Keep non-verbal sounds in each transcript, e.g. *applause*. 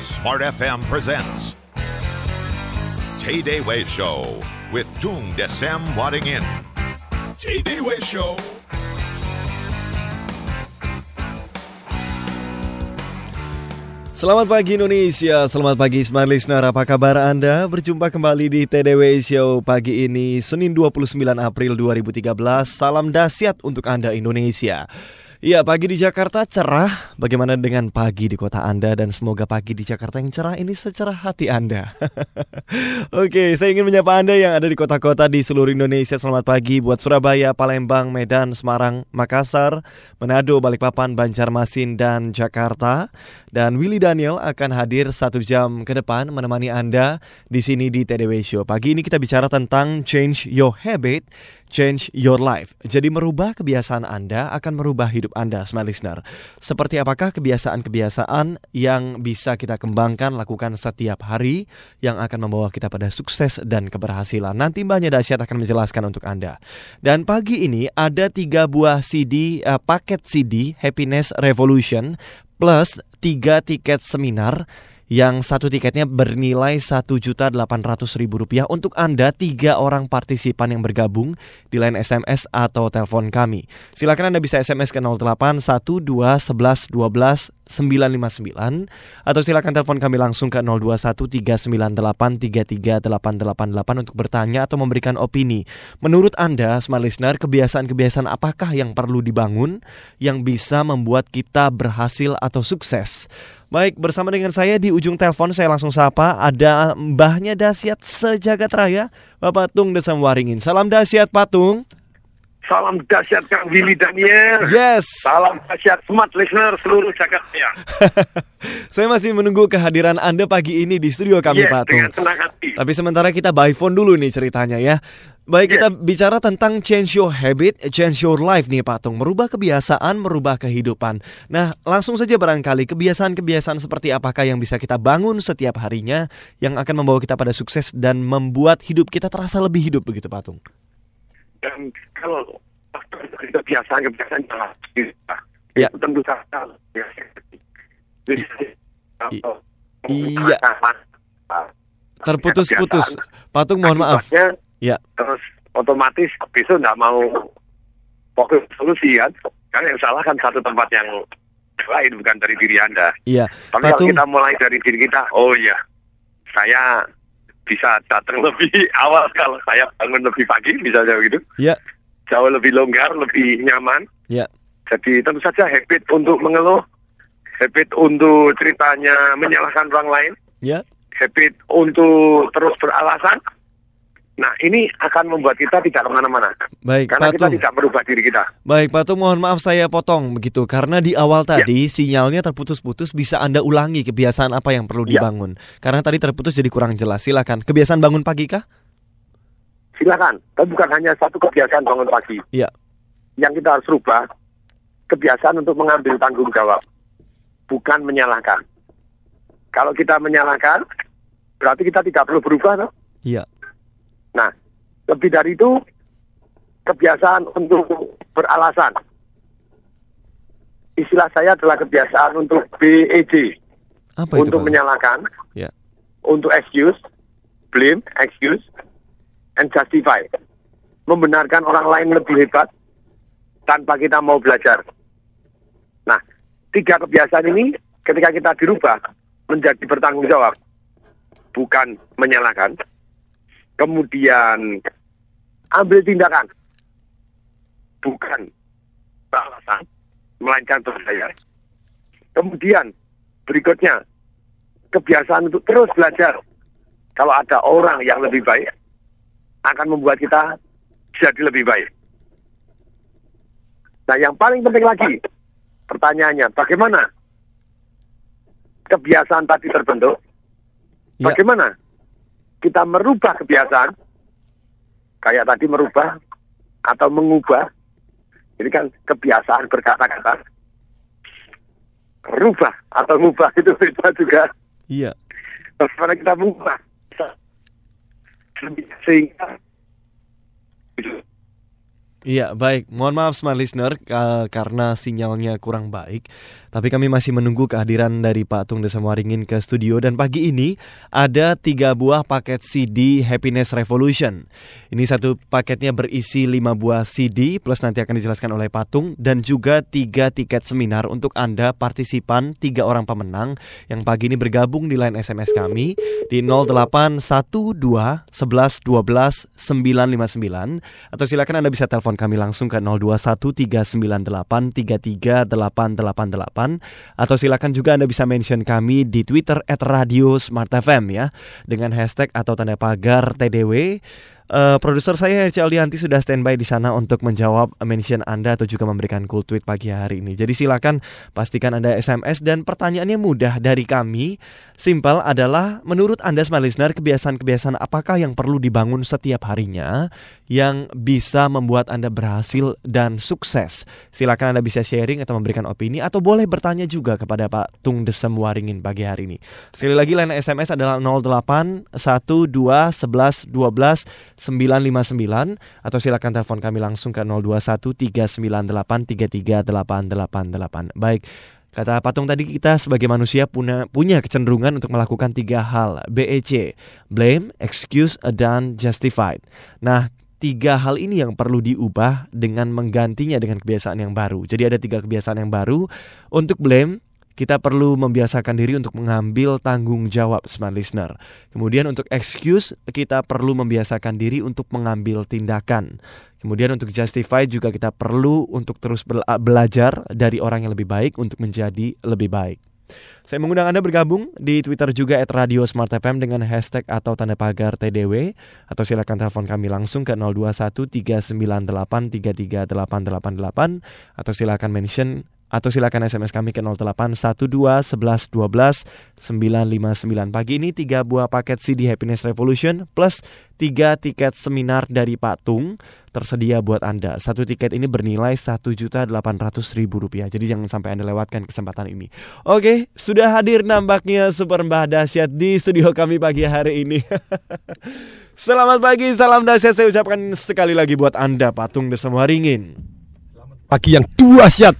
Smart FM presents Tay Day Way Show with Tung Desem Wadding In. Tay Day Way Show. Selamat pagi Indonesia, selamat pagi Smart Listener, apa kabar Anda? Berjumpa kembali di TDW Show pagi ini, Senin 29 April 2013, salam dahsyat untuk Anda Indonesia. Iya, pagi di Jakarta cerah. Bagaimana dengan pagi di kota Anda dan semoga pagi di Jakarta yang cerah ini secerah hati Anda. *laughs* Oke, saya ingin menyapa Anda yang ada di kota-kota di seluruh Indonesia. Selamat pagi buat Surabaya, Palembang, Medan, Semarang, Makassar, Manado, Balikpapan, Banjarmasin, dan Jakarta. Dan Willy Daniel akan hadir satu jam ke depan menemani Anda di sini di TDW Show. Pagi ini kita bicara tentang change your habit, change your life. Jadi merubah kebiasaan Anda akan merubah hidup Anda, smart listener. Seperti apakah kebiasaan-kebiasaan yang bisa kita kembangkan, lakukan setiap hari yang akan membawa kita pada sukses dan keberhasilan. Nanti Mbaknya Dasyat akan menjelaskan untuk Anda. Dan pagi ini ada tiga buah CD, uh, paket CD Happiness Revolution plus tiga tiket seminar yang satu tiketnya bernilai Rp1.800.000 rupiah untuk Anda tiga orang partisipan yang bergabung di line SMS atau telepon kami. Silakan Anda bisa SMS ke 08 12 11 12 959 atau silakan telepon kami langsung ke 021398338888 untuk bertanya atau memberikan opini. Menurut Anda, smart listener, kebiasaan-kebiasaan apakah yang perlu dibangun yang bisa membuat kita berhasil atau sukses? Baik, bersama dengan saya di ujung telepon saya langsung sapa ada mbahnya dahsyat sejagat raya, Bapak Tung Desam Waringin. Salam dahsyat Patung. Salam dahsyat Kang Willy Daniel. Yes. Salam dahsyat smart listener seluruh Jakarta. Ya. *laughs* saya masih menunggu kehadiran Anda pagi ini di studio kami Yes, Patung. dengan senang hati. Tapi sementara kita by phone dulu nih ceritanya ya. Baik, kita bicara tentang change your habit, change your life nih Patung. Merubah kebiasaan, merubah kehidupan. Nah, langsung saja barangkali kebiasaan-kebiasaan seperti apakah yang bisa kita bangun setiap harinya yang akan membawa kita pada sukses dan membuat hidup kita terasa lebih hidup begitu Patung. Dan kalau kebiasaan-kebiasaan Ya. itu tentu saja. ya. Iya. Terputus-putus. Patung mohon maaf. Akibatnya, Ya. Terus otomatis besok nggak mau fokus solusi kan? Karena yang salah kan satu tempat yang lain bukan dari diri Anda. Iya. Tapi kalau Patung. kita mulai dari diri kita, oh iya, saya bisa datang *laughs* lebih awal kalau saya bangun lebih pagi, misalnya begitu. Ya. Jauh lebih longgar, lebih nyaman. Ya. Jadi tentu saja habit untuk mengeluh, habit untuk ceritanya menyalahkan orang lain, Ya. habit untuk terus beralasan. Nah ini akan membuat kita tidak ke mana-mana. Baik, Karena kita Patung. tidak merubah diri kita. Baik, Patung mohon maaf saya potong begitu karena di awal Ya. tadi sinyalnya terputus-putus bisa Anda ulangi kebiasaan apa yang perlu Ya. dibangun. Karena tadi terputus jadi kurang jelas. Silakan. Kebiasaan bangun pagi kah? Silakan. Tapi bukan hanya satu kebiasaan bangun pagi. Iya. Yang kita harus rubah, kebiasaan untuk mengambil tanggung jawab. Bukan menyalahkan. Kalau kita menyalahkan, berarti kita tidak perlu berubah. Toh? Iya. Nah, lebih dari itu, kebiasaan untuk beralasan. Istilah saya adalah kebiasaan untuk BEJ. Apa itu? untuk Pak? menyalahkan, Ya. untuk excuse, blame, excuse, and justify. Membenarkan orang lain lebih hebat tanpa kita mau belajar. Nah, tiga kebiasaan ini ketika kita dirubah menjadi bertanggung jawab, bukan menyalahkan. Kemudian ambil tindakan, bukan alasan, melainkan berdaya. Kemudian berikutnya kebiasaan untuk terus belajar. Kalau ada orang yang lebih baik, akan membuat kita jadi lebih baik. Nah, yang paling penting lagi, pertanyaannya, bagaimana kebiasaan tadi terbentuk? Ya. Bagaimana kita merubah kebiasaan? Kayak tadi merubah atau mengubah. Ini kan kebiasaan berkata-kata. Rubah atau ngubah itu beda juga Iya. bagaimana kita mengubah sehingga Iya, baik. Mohon maaf smart listener karena sinyalnya kurang baik. Tapi kami masih menunggu kehadiran dari Pak Tung Desa Waringin ke studio dan pagi ini ada tiga buah paket CD Happiness Revolution. Ini satu paketnya berisi lima buah CD plus nanti akan dijelaskan oleh Pak Tung dan juga tiga tiket seminar untuk Anda partisipan tiga orang pemenang yang pagi ini bergabung di line SMS kami di 0812 11 12 959 atau silakan Anda bisa telepon kami langsung ke 021 398 33 atau silakan juga Anda bisa mention kami di Twitter at Radio Smart FM ya dengan hashtag atau tanda pagar TDW Uh, produser saya Herci Aldianti sudah standby di sana untuk menjawab mention Anda atau juga memberikan cool tweet pagi hari ini. Jadi silakan pastikan Anda SMS dan pertanyaannya mudah dari kami. Simple adalah menurut Anda smart listener kebiasaan-kebiasaan apakah yang perlu dibangun setiap harinya yang bisa membuat Anda berhasil dan sukses. Silakan Anda bisa sharing atau memberikan opini atau boleh bertanya juga kepada Pak Tung Desem Waringin pagi hari ini. Sekali lagi line SMS adalah 08 12 11 12 959 atau silakan telepon kami langsung ke 021 398 33888. Baik. Kata Patung tadi kita sebagai manusia punya punya kecenderungan untuk melakukan tiga hal BEC blame, excuse, dan justified. Nah tiga hal ini yang perlu diubah dengan menggantinya dengan kebiasaan yang baru. Jadi ada tiga kebiasaan yang baru untuk blame kita perlu membiasakan diri untuk mengambil tanggung jawab smart listener. Kemudian untuk excuse kita perlu membiasakan diri untuk mengambil tindakan. Kemudian untuk justify juga kita perlu untuk terus belajar dari orang yang lebih baik untuk menjadi lebih baik. Saya mengundang Anda bergabung di Twitter juga at Radio Smart FM dengan hashtag atau tanda pagar TDW atau silakan telepon kami langsung ke 021 398 33888 atau silakan mention atau silakan SMS kami ke 0812 11 12 959. Pagi ini tiga buah paket CD Happiness Revolution plus tiga tiket seminar dari Pak Tung tersedia buat Anda. Satu tiket ini bernilai satu juta delapan ratus ribu rupiah. Jadi jangan sampai Anda lewatkan kesempatan ini. Oke, sudah hadir nampaknya Super Mbah Dahsyat di studio kami pagi hari ini. *laughs* Selamat pagi, salam dahsyat saya ucapkan sekali lagi buat Anda Patung Desa Waringin pagi yang dua syat.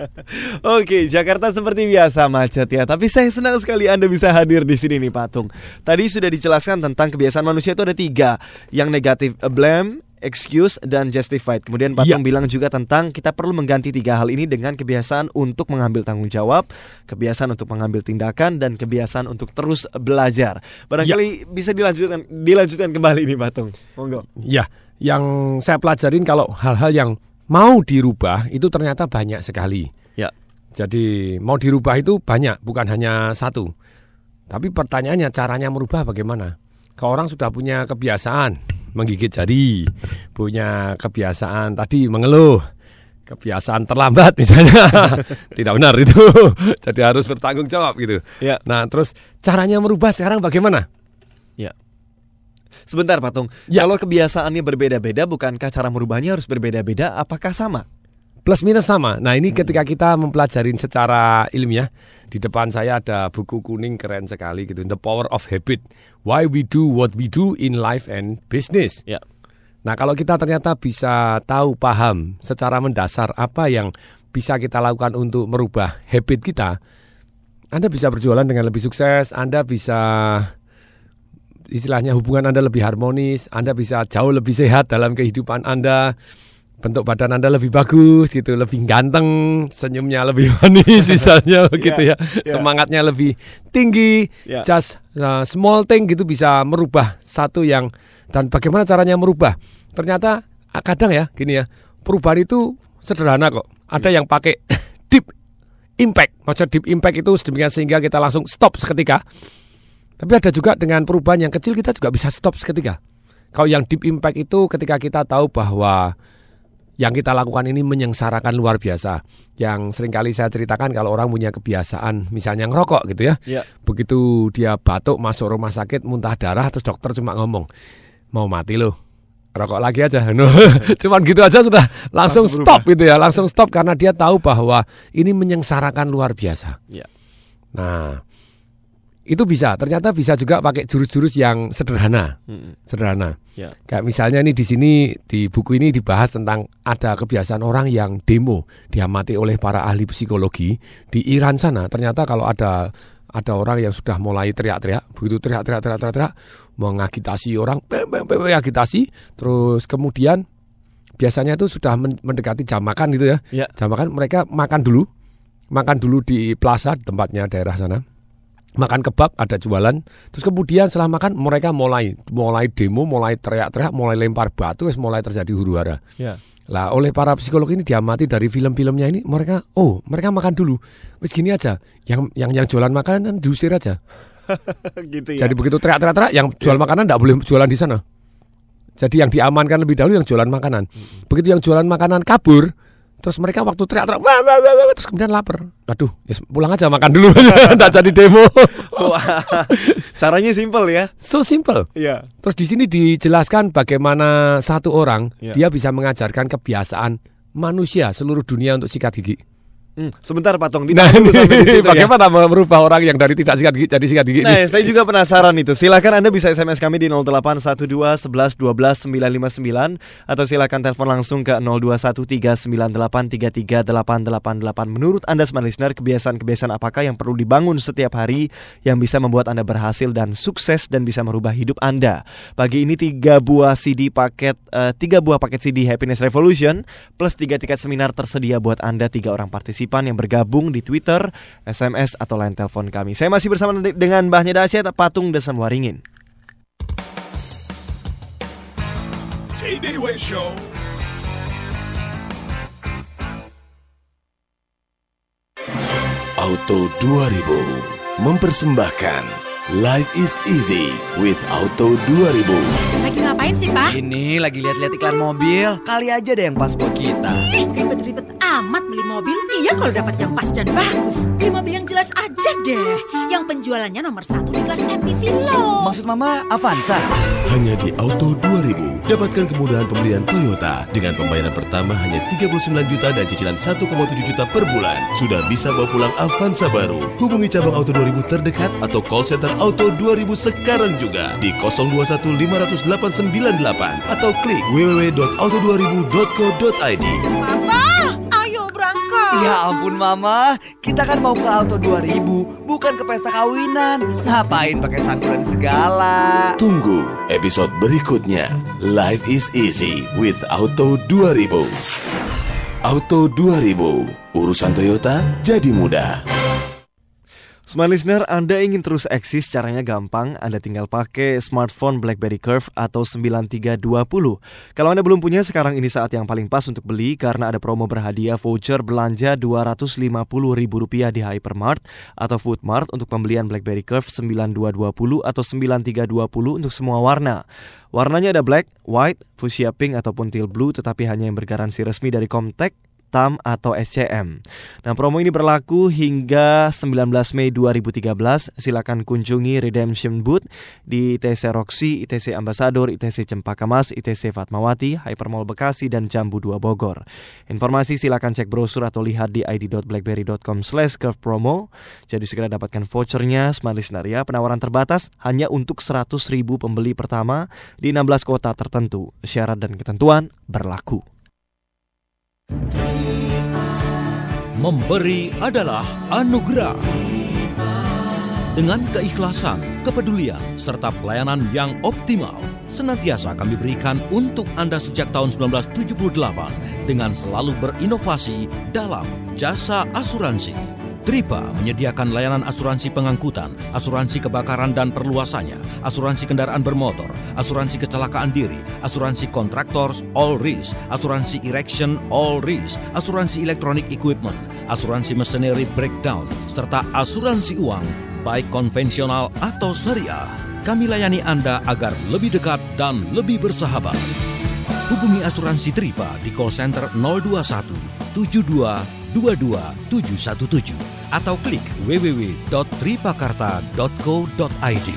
*laughs* Oke, Jakarta seperti biasa macet ya. Tapi saya senang sekali Anda bisa hadir di sini nih Patung. Tadi sudah dijelaskan tentang kebiasaan manusia itu ada tiga. Yang negatif, blame, excuse dan justified. Kemudian Patung ya. bilang juga tentang kita perlu mengganti tiga hal ini dengan kebiasaan untuk mengambil tanggung jawab, kebiasaan untuk mengambil tindakan dan kebiasaan untuk terus belajar. Barangkali ya. bisa dilanjutkan dilanjutkan kembali nih Patung. Monggo. Ya, yang saya pelajarin kalau hal-hal yang mau dirubah itu ternyata banyak sekali. Ya. Jadi mau dirubah itu banyak, bukan hanya satu. Tapi pertanyaannya caranya merubah bagaimana? Kalau orang sudah punya kebiasaan menggigit jari, punya kebiasaan tadi mengeluh, kebiasaan terlambat misalnya, *laughs* tidak benar itu. *laughs* Jadi harus bertanggung jawab gitu. Ya. Nah terus caranya merubah sekarang bagaimana? Ya. Sebentar Patung, ya. kalau kebiasaannya berbeda-beda, bukankah cara merubahnya harus berbeda-beda? Apakah sama? Plus minus sama. Nah ini ketika kita mempelajari secara ilmiah, di depan saya ada buku kuning keren sekali gitu, The Power of Habit, Why We Do What We Do in Life and Business. Ya. Nah kalau kita ternyata bisa tahu paham secara mendasar apa yang bisa kita lakukan untuk merubah habit kita, Anda bisa berjualan dengan lebih sukses, Anda bisa istilahnya hubungan Anda lebih harmonis, Anda bisa jauh lebih sehat dalam kehidupan Anda, bentuk badan Anda lebih bagus gitu, lebih ganteng, senyumnya lebih *laughs* manis misalnya iya, begitu ya, yeah. semangatnya lebih tinggi, yeah. just uh, small thing gitu bisa merubah satu yang dan bagaimana caranya merubah? Ternyata ah, kadang ya gini ya, perubahan itu sederhana kok. Ada yeah. yang pakai *laughs* deep impact, maksud deep impact itu sedemikian sehingga kita langsung stop seketika tapi ada juga dengan perubahan yang kecil kita juga bisa stop seketika. Kalau yang deep impact itu ketika kita tahu bahwa yang kita lakukan ini menyengsarakan luar biasa. Yang sering kali saya ceritakan kalau orang punya kebiasaan misalnya ngerokok gitu ya. ya. Begitu dia batuk masuk rumah sakit muntah darah terus dokter cuma ngomong mau mati loh. Rokok lagi aja. *laughs* No. Cuman gitu aja sudah langsung, langsung stop gitu ya, langsung stop karena dia tahu bahwa ini menyengsarakan luar biasa. Ya. Nah, Itu bisa. Ternyata bisa juga pakai jurus-jurus yang sederhana. Mm-mm. Sederhana. Ya. Kayak misalnya nih di sini di buku ini dibahas tentang ada kebiasaan orang yang demo diamati oleh para ahli psikologi di Iran sana. Ternyata kalau ada ada orang yang sudah mulai teriak-teriak, begitu teriak-teriak teriak-teriak mengagitasi orang, beng, beng, beng, agitasi, terus kemudian biasanya itu sudah men- mendekati jam makan gitu ya. Ya. Jam makan mereka makan dulu, makan dulu di plaza tempatnya daerah sana. Makan kebab ada jualan, terus kemudian setelah makan mereka mulai mulai demo, mulai teriak-teriak, mulai lempar batu, wis mulai terjadi huru hara. Ya. Lah oleh para psikolog ini diamati dari film-filmnya ini mereka oh mereka makan dulu. Wis gini aja. Yang yang yang jualan makanan diusir aja. *laughs* gitu ya. Jadi begitu teriak-teriak yang jual makanan tidak boleh jualan di sana. Jadi yang diamankan lebih dahulu yang jualan makanan. Begitu yang jualan makanan kabur, terus mereka waktu teriak-teriak wah, wah, wah, wah, terus kemudian lapar. Aduh, ya pulang aja makan dulu. *laughs* Tidak jadi demo. Wah, sarannya simpel ya. so simple. Iya. Terus di sini dijelaskan bagaimana satu orang Ya. dia bisa mengajarkan kebiasaan manusia seluruh dunia untuk sikat gigi. Hmm, sebentar Pak Tong, *laughs* Nah, sampai ya. bagaimana merubah orang yang dari tidak sikat gigi jadi sikat gigi Nah, ini? saya juga penasaran itu. Silakan Anda bisa SMS kami di 0812 11 12 959 atau silakan telepon langsung ke 021398338888. Menurut Anda smart listener, kebiasaan-kebiasaan apakah yang perlu dibangun setiap hari yang bisa membuat Anda berhasil dan sukses dan bisa merubah hidup Anda? Pagi ini tiga buah CD paket eh, tiga buah paket CD Happiness Revolution plus tiga tiket seminar tersedia buat Anda tiga orang partisipan yang bergabung di Twitter, SMS atau line telepon kami. Saya masih bersama de- dengan Mbahnya Dasyat Patung Desem Waringin. TDW Show. Auto 2000 mempersembahkan Life is easy with Auto 2000. Lagi ngapain sih, Pak? Ini lagi lihat-lihat iklan mobil, kali aja deh yang pas buat kita. Ribet-ribet amat beli mobil. Iya kalau dapat yang pas dan bagus. Beli mobil yang jelas aja deh. Yang penjualannya nomor satu di kelas MPV loh. Maksud mama Avanza? Hanya di Auto 2000 dapatkan kemudahan pembelian Toyota dengan pembayaran pertama hanya 39 juta dan cicilan 1,7 juta per bulan. Sudah bisa bawa pulang Avanza baru. Hubungi cabang Auto 2000 terdekat atau call center Auto 2000 sekarang juga di 021 500 atau klik www.auto2000.co.id. Papa, ayo berangkat. Ya ampun mama, kita kan mau ke Auto 2000, bukan ke pesta kawinan. Ngapain pakai santunan segala? Tunggu episode berikutnya. Life is easy with Auto 2000. Auto 2000, urusan Toyota jadi mudah. Smart listener, Anda ingin terus eksis caranya gampang. Anda tinggal pakai smartphone BlackBerry Curve atau 9320. Kalau Anda belum punya, sekarang ini saat yang paling pas untuk beli karena ada promo berhadiah voucher belanja Rp250.000 di Hypermart atau Foodmart untuk pembelian BlackBerry Curve 9220 atau 9320 untuk semua warna. Warnanya ada black, white, fuchsia pink ataupun teal blue tetapi hanya yang bergaransi resmi dari Comtech TAM atau SCM. Nah, promo ini berlaku hingga 19 Mei 2013. Silakan kunjungi Redemption Booth di ITC Roxy, ITC Ambassador, ITC Cempaka Mas, ITC Fatmawati, Hypermall Bekasi, dan Jambu 2 Bogor. Informasi silakan cek brosur atau lihat di id.blackberry.com slash curve promo. Jadi segera dapatkan vouchernya, smart listener ya. Penawaran terbatas hanya untuk 100 ribu pembeli pertama di 16 kota tertentu. Syarat dan ketentuan berlaku. Memberi adalah anugerah. Dengan keikhlasan, kepedulian, serta pelayanan yang optimal, senantiasa kami berikan untuk Anda sejak tahun 1978 dengan selalu berinovasi dalam jasa asuransi. Tripa menyediakan layanan asuransi pengangkutan, asuransi kebakaran dan perluasannya, asuransi kendaraan bermotor, asuransi kecelakaan diri, asuransi kontraktor all risk, asuransi erection all risk, asuransi electronic equipment, asuransi machinery breakdown, serta asuransi uang, baik konvensional atau syariah. Kami layani Anda agar lebih dekat dan lebih bersahabat. Hubungi asuransi Tripa di call center 021 72 22717 atau klik www.tripakarta.co.id.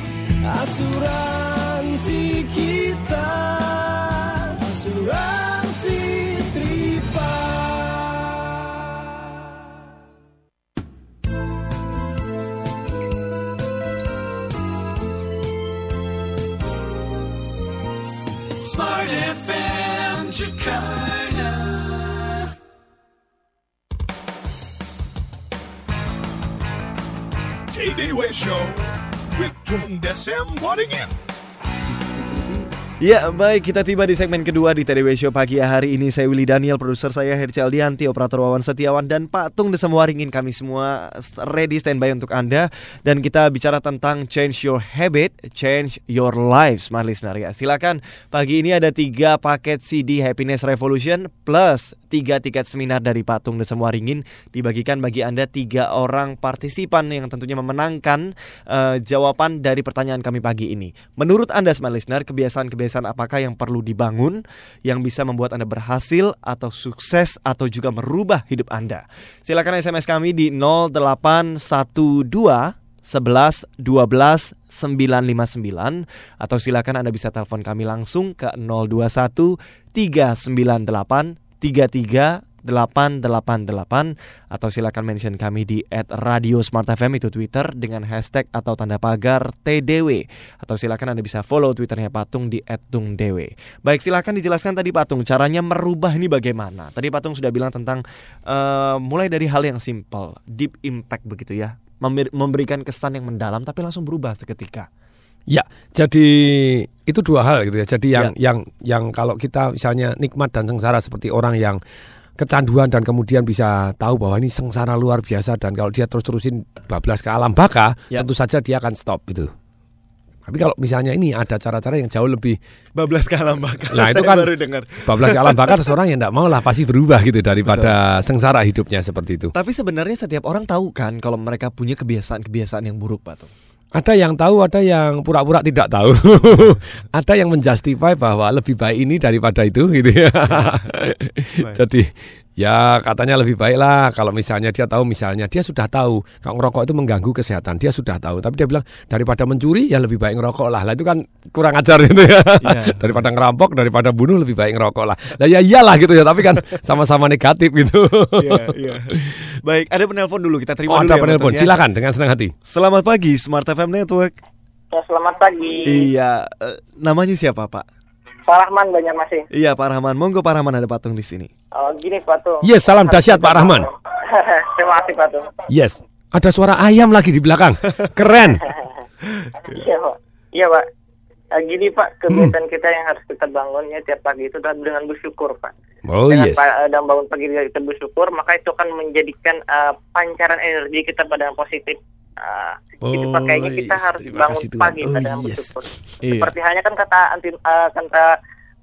Asuransi kita, asuransi Tripa. Smart FM Chicago. Show with Tung Desem Waddingin. Ya baik kita tiba di segmen kedua di TDW Show pagi hari ini. Saya Willy Daniel, produser saya Herci Aldianti, operator Wawan Setiawan Dan Pak Tung Desem Waringin kami semua. Ready standby untuk Anda. Dan kita bicara tentang change your habit, change your life Smart listener ya. Silakan pagi ini ada tiga paket CD Happiness Revolution Plus tiga tiket seminar dari Pak Tung Desem Waringin Dibagikan bagi Anda tiga orang partisipan yang tentunya memenangkan eh, jawaban dari pertanyaan kami pagi ini. Menurut Anda Smart listener kebiasaan-kebiasaan apakah yang perlu dibangun yang bisa membuat Anda berhasil atau sukses atau juga merubah hidup Anda. Silakan SMS kami di 0812 11 12 959 atau silakan Anda bisa telepon kami langsung ke 021 398 33 888 atau silakan mention kami di @radio Smart FM itu Twitter dengan hashtag atau tanda pagar TDW atau silakan Anda bisa follow Twitternya Patung di @tungdewe. Baik, silakan dijelaskan tadi Patung caranya merubah ini bagaimana. Tadi Patung sudah bilang tentang eh, mulai dari hal yang simple, deep impact begitu ya. Memberikan kesan yang mendalam tapi langsung berubah seketika. Ya, jadi itu dua hal gitu ya. Jadi yang Ya. yang yang kalau kita misalnya nikmat dan sengsara seperti orang yang kecanduan dan kemudian bisa tahu bahwa ini sengsara luar biasa dan kalau dia terus-terusin bablas ke alam baka, Ya. tentu saja dia akan stop itu. Tapi kalau misalnya ini ada cara-cara yang jauh lebih Bablas kalam bakal. Nah, itu Saya kan baru dengar. bablas ke alam baka seorang yang tidak mau lah pasti berubah gitu daripada sengsara hidupnya seperti itu. Tapi sebenarnya setiap orang tahu kan kalau mereka punya kebiasaan-kebiasaan yang buruk, Patung. Ada yang tahu, ada yang pura-pura tidak tahu. *laughs* ada yang menjustify bahwa lebih baik ini daripada itu gitu ya. *laughs* Jadi ya katanya lebih baik lah kalau misalnya dia tahu misalnya dia sudah tahu kalau ngerokok itu mengganggu kesehatan, dia sudah tahu. Tapi dia bilang daripada mencuri ya lebih baik ngerokok lah. Lah itu kan kurang ajar gitu ya. Iya. *laughs* daripada ngerampok, daripada bunuh lebih baik ngerokok lah. Lah ya iyalah gitu ya, tapi kan sama-sama negatif gitu. Iya, iya. Baik, ada penelpon dulu kita terima Oh, dulu ada ya, penelpon. Ya. Silakan dengan senang hati. Selamat pagi Smart FM Network. Ya, selamat pagi. Iya, eh, namanya siapa, Pak? Pak Rahman Banjarmasin. Iya, Pak Rahman. Monggo Pak Rahman ada patung di sini. Oh, gini Pak Tung. Yes, salam dahsyat Pak Rahman. *laughs* Terima kasih Pak Tung. Yes. Ada suara ayam lagi di belakang. Keren. *laughs* Iya Pak. Iya Pak. Eh, gini Pak, kegiatan kita yang harus kita bangun ya tiap pagi itu adalah dengan bersyukur Pak. Oh dengan yes. pa- dan bangun pagi kita bersyukur, maka itu akan menjadikan eh, pancaran energi kita pada yang positif. Ah, itu Pak, Oh, kayaknya kita yes. harus Terima bangun kasih, pagi Oh, pada yes. bersyukur. Iya. Seperti hanya kan kata anti eh, kata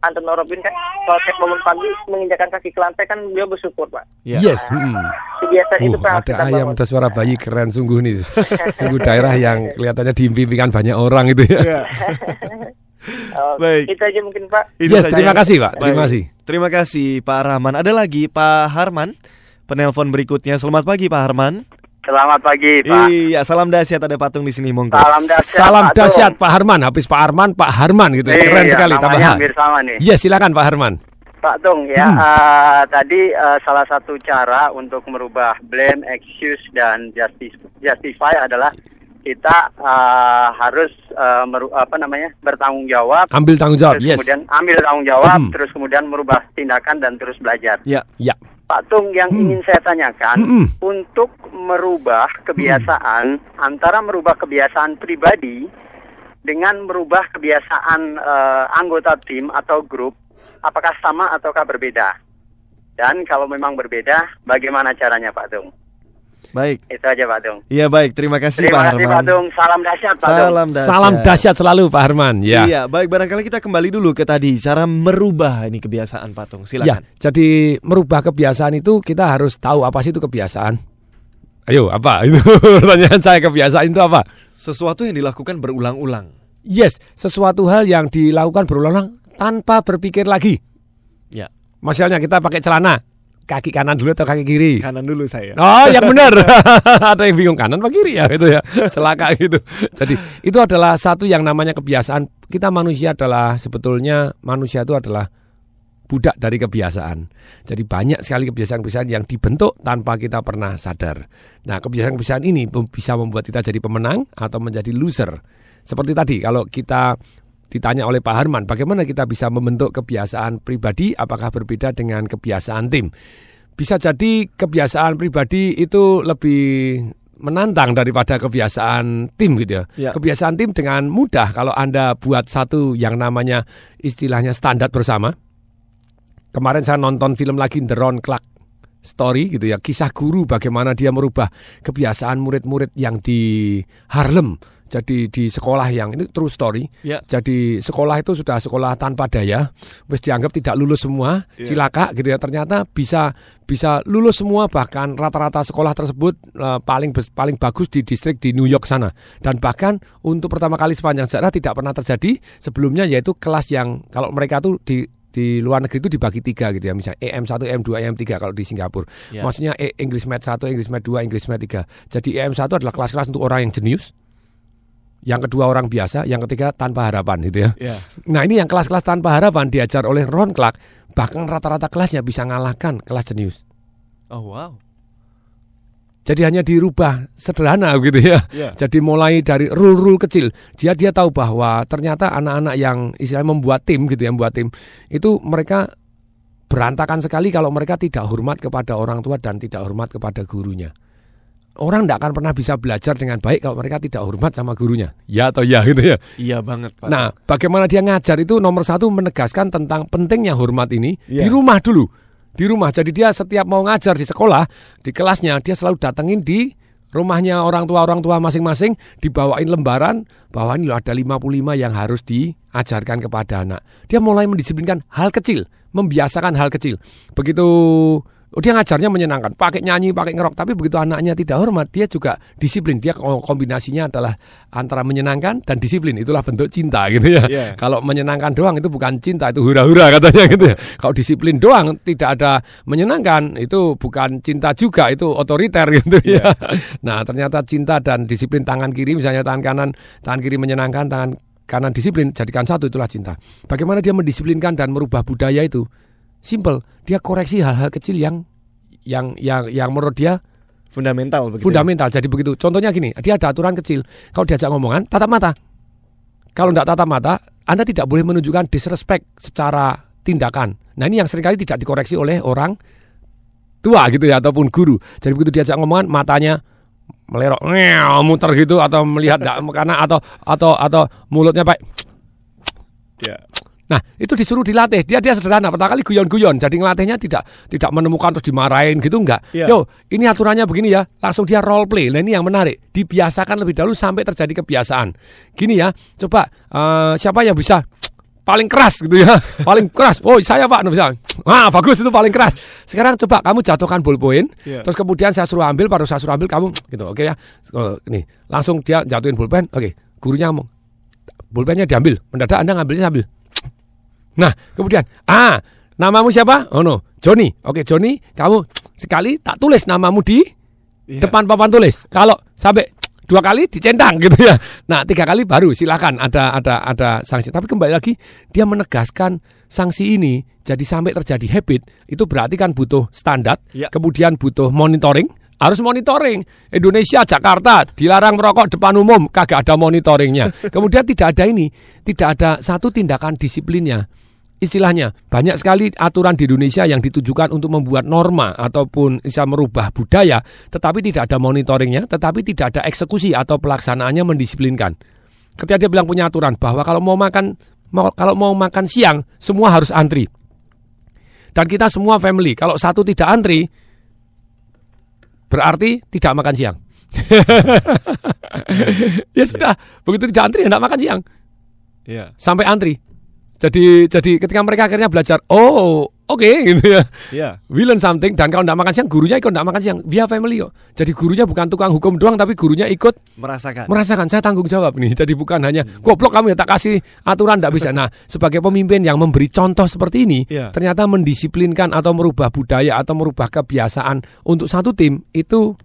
Anton Robin kan kalau tiap bangun pagi menginjakan kaki ke lantai kan beliau bersyukur Pak. Iya. Yes. hmm. Kebiasaan itu Uh, Pak harus ada ayam, bangun. ada suara bayi keren sungguh nih. *laughs* Sungguh daerah yang kelihatannya diimpikan banyak orang itu ya. Iya. *laughs* Oh, Baik. Itu aja mungkin Pak. Itu Yes, saja. terima kasih, Pak. Terima kasih. Terima kasih Pak Rahman. Ada lagi Pak Harman. Penelpon berikutnya. Selamat pagi Pak Harman. Selamat pagi, Pak. Iya, salam dahsyat ada patung di sini monggo. Salam dahsyat. Salam Pak dahsyat. Pak Harman, habis Pak Harman, Pak Harman gitu. Iya, Keren sekali tambah namanya H. hampir sama nih. Yes, silakan Pak Harman. Pak Tung ya, Hmm. eh, tadi eh, salah satu cara untuk merubah blame, excuse dan justice, justify adalah kita eh, harus meru- apa namanya bertanggung jawab, Ambil tanggung jawab. terus Yes. kemudian ambil tanggung jawab, Hmm. terus kemudian merubah tindakan dan terus belajar. Ya. Ya. Pak Tung yang Hmm. ingin saya tanyakan untuk merubah kebiasaan antara merubah kebiasaan pribadi dengan merubah kebiasaan eh, anggota tim atau grup, apakah sama ataukah berbeda? Dan kalau memang berbeda, bagaimana caranya Pak Tung? Baik. Itu aja Pak Tung. Iya baik, terima kasih Terima Pak kasih Harman. Pak Tung. Salam dahsyat Pak Tung. Salam dahsyat. Salam dahsyat selalu Pak Harman. Ya. Iya, baik barangkali kita kembali dulu ke tadi cara merubah ini kebiasaan patung. Ya, Silakan. jadi merubah kebiasaan itu kita harus tahu apa sih itu kebiasaan. Ayo, apa? *laughs* Itu pertanyaan saya kebiasaan itu apa? Sesuatu yang dilakukan berulang-ulang. Yes, sesuatu hal yang dilakukan berulang tanpa berpikir lagi. Ya. Misalnya kita pakai celana, kaki kanan dulu atau kaki kiri? Kanan dulu saya. Oh, yang benar. *laughs* Ada yang bingung kanan apa kiri ya itu ya. Celaka gitu. Jadi, itu adalah satu yang namanya kebiasaan. Kita manusia adalah sebetulnya manusia itu adalah budak dari kebiasaan. Jadi banyak sekali kebiasaan-kebiasaan yang dibentuk tanpa kita pernah sadar. Nah, kebiasaan-kebiasaan ini bisa membuat kita jadi pemenang atau menjadi loser. Seperti tadi, kalau kita ditanya oleh Pak Harman, bagaimana kita bisa membentuk kebiasaan pribadi apakah berbeda dengan kebiasaan tim? Bisa jadi kebiasaan pribadi itu lebih menantang daripada kebiasaan tim gitu ya. Ya. Kebiasaan tim dengan mudah kalau Anda buat satu yang namanya istilahnya standar bersama. Kemarin saya nonton film lagi The Ron Clark Story gitu ya, kisah guru bagaimana dia merubah kebiasaan murid-murid yang di Harlem. Jadi di sekolah yang ini true story. Ya. Jadi sekolah itu sudah sekolah tanpa daya, wis dianggap tidak lulus semua, Iya. cilaka gitu ya. Ternyata bisa bisa lulus semua bahkan rata-rata sekolah tersebut eh, paling paling bagus di distrik di New York sana. Dan bahkan untuk pertama kali sepanjang sejarah tidak pernah terjadi sebelumnya yaitu kelas yang kalau mereka tuh di di luar negeri itu dibagi tiga gitu ya misalnya EM1, EM2, EM3 kalau di Singapura. Ya. Maksudnya E- English Math 1, English Math 2, English Math 3. Jadi EM1 adalah kelas-kelas untuk orang yang jenius. Yang kedua orang biasa, yang ketiga tanpa harapan gitu ya. Ya. Nah ini yang kelas-kelas tanpa harapan diajar oleh Ron Clark, bahkan rata-rata kelasnya bisa ngalahkan kelas jenius. Oh wow. Jadi hanya dirubah sederhana gitu ya. Ya. Jadi mulai dari rule-rule kecil, dia dia tahu bahwa ternyata anak-anak yang istilahnya membuat tim gitu ya, membuat tim itu mereka berantakan sekali kalau mereka tidak hormat kepada orang tua dan tidak hormat kepada gurunya. Orang tidak akan pernah bisa belajar dengan baik kalau mereka tidak hormat sama gurunya. Ya atau ya gitu ya. Iya banget Pak. Nah, bagaimana dia ngajar itu nomor satu menegaskan tentang pentingnya hormat ini Iya. di rumah dulu. Di rumah. Jadi dia setiap mau ngajar di sekolah, di kelasnya, dia selalu datengin di rumahnya orang tua orang tua masing-masing, dibawain lembaran bahwa ini loh ada 55 yang harus diajarkan kepada anak. Dia mulai mendisiplinkan hal kecil, membiasakan hal kecil. Begitu Oh, dia ngajarnya menyenangkan, pakai nyanyi, pakai ngerok. Tapi begitu anaknya tidak hormat, dia juga disiplin. Dia kombinasinya adalah antara menyenangkan dan disiplin. Itulah bentuk cinta gitu ya. Iya. Kalau menyenangkan doang itu bukan cinta, itu hura-hura katanya gitu ya. Kalau disiplin doang tidak ada menyenangkan, itu bukan cinta juga, itu otoriter gitu ya. *laughs* Nah, ternyata cinta dan disiplin tangan kiri misalnya tangan kanan, tangan kiri menyenangkan, tangan kanan disiplin jadikan satu itulah cinta. Bagaimana dia mendisiplinkan dan merubah budaya itu? Simple, dia koreksi hal-hal kecil yang yang yang yang menurut dia Fundamental begitu. ya? fundamental. Jadi begitu. Contohnya gini, dia ada aturan kecil. Kalau diajak ngomongan, tatap mata. Kalau tidak tatap mata, Anda tidak boleh menunjukkan disrespect secara tindakan. Nah ini yang sering kali tidak dikoreksi oleh orang tua gitu ya ataupun guru. Jadi begitu diajak ngomongan, matanya melerok, muter gitu atau melihat kanan atau atau atau mulutnya pak Ya. Nah, itu disuruh dilatih. Dia dia sederhana. Pertama kali guyon-guyon. Jadi ngelatihnya tidak tidak menemukan terus dimarahin gitu enggak. Iya. Yo, ini aturannya begini ya. Langsung dia role play. Nah, ini yang menarik. Dibiasakan lebih dahulu sampai terjadi kebiasaan. Gini ya. Coba eh, siapa yang bisa paling keras gitu ya. *laughs* Paling keras. Oh, saya Pak bisa. Wah, bagus itu paling keras. Sekarang coba kamu jatuhkan ballpoint, Iya. terus kemudian saya suruh ambil, baru saya suruh ambil kamu gitu. Oke ya. Oh, nih, langsung dia jatuhin pulpen. Oke, gurunya ngomong. Pulpennya diambil. Mendadak Anda ngambilnya sambil Nah, kemudian, ah, namamu siapa? Oh no, Joni. Oke, Joni, kamu sekali tak tulis namamu di Iya. depan papan tulis. Kalau sampai dua kali dicentang *laughs* gitu ya. Nah, tiga kali baru silakan ada ada ada sanksi. Tapi kembali lagi dia menegaskan sanksi ini jadi sampai terjadi habit itu berarti kan butuh standar, Ya. kemudian butuh monitoring. Harus monitoring. Indonesia, Jakarta dilarang merokok depan umum, kagak ada monitoringnya. *laughs* Kemudian tidak ada ini, tidak ada satu tindakan disiplinnya istilahnya banyak sekali aturan di Indonesia yang ditujukan untuk membuat norma ataupun bisa merubah budaya tetapi tidak ada monitoringnya tetapi tidak ada eksekusi atau pelaksanaannya mendisiplinkan ketika dia bilang punya aturan bahwa kalau mau makan mau, kalau mau makan siang semua harus antri dan kita semua family kalau satu tidak antri berarti tidak makan siang *laughs* ya sudah begitu tidak antri tidak makan siang Iya. sampai antri. Jadi jadi ketika mereka akhirnya belajar, oh oke gitu ya, Iya. we learn something dan kalau tidak makan siang gurunya ikut tidak makan siang via family kok. Jadi gurunya bukan tukang hukum doang tapi gurunya ikut Merasakan. merasakan saya tanggung jawab nih. Jadi bukan hanya goblok kamu ya tak kasih aturan tidak bisa. Nah sebagai pemimpin yang memberi contoh seperti ini, Iya. ternyata mendisiplinkan atau merubah budaya atau merubah kebiasaan untuk satu tim itu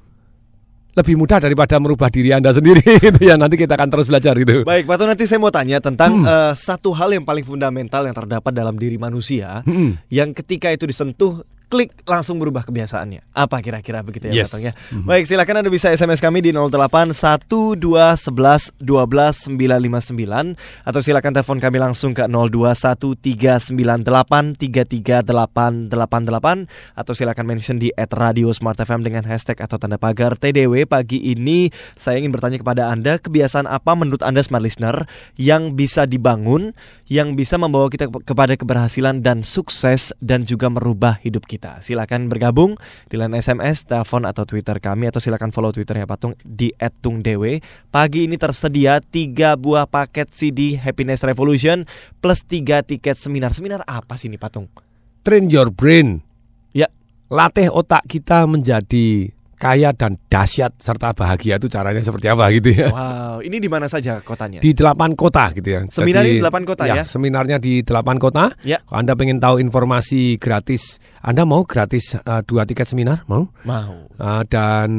lebih mudah daripada merubah diri anda sendiri *laughs* itu ya nanti kita akan terus belajar gitu. Baik, Pak Tuh, nanti saya mau tanya tentang Hmm. eh, satu hal yang paling fundamental yang terdapat dalam diri manusia Hmm. yang ketika itu disentuh klik langsung berubah kebiasaannya. Apa kira-kira begitu ya Yes. Ya? Baik, silakan Anda bisa SMS kami di 08 12 11 12 959 atau silakan telepon kami langsung ke 02 1398 338888 atau silakan mention di @radio Smart FM dengan hashtag atau tanda pagar TDW. Pagi ini saya ingin bertanya kepada Anda, kebiasaan apa menurut Anda smart listener yang bisa dibangun, yang bisa membawa kita ke- kepada keberhasilan dan sukses dan juga merubah hidup kita. Silakan bergabung di line SMS, telepon atau Twitter kami atau silakan follow Twitternya Patung di @tungdewe. Pagi ini tersedia tiga buah paket CD Happiness Revolution plus tiga tiket seminar. Seminar apa sih ini Patung? Train your brain. Ya. Latih otak kita menjadi kaya dan dahsyat serta bahagia itu caranya seperti apa gitu ya. Wow, ini di mana saja kotanya? Di delapan kota gitu ya. Seminar di delapan kota ya? Seminarnya di delapan kota. Ya. Kalau Anda pengen tahu informasi gratis, Anda mau gratis eh, dua tiket seminar? Mau? Mau. Eh, dan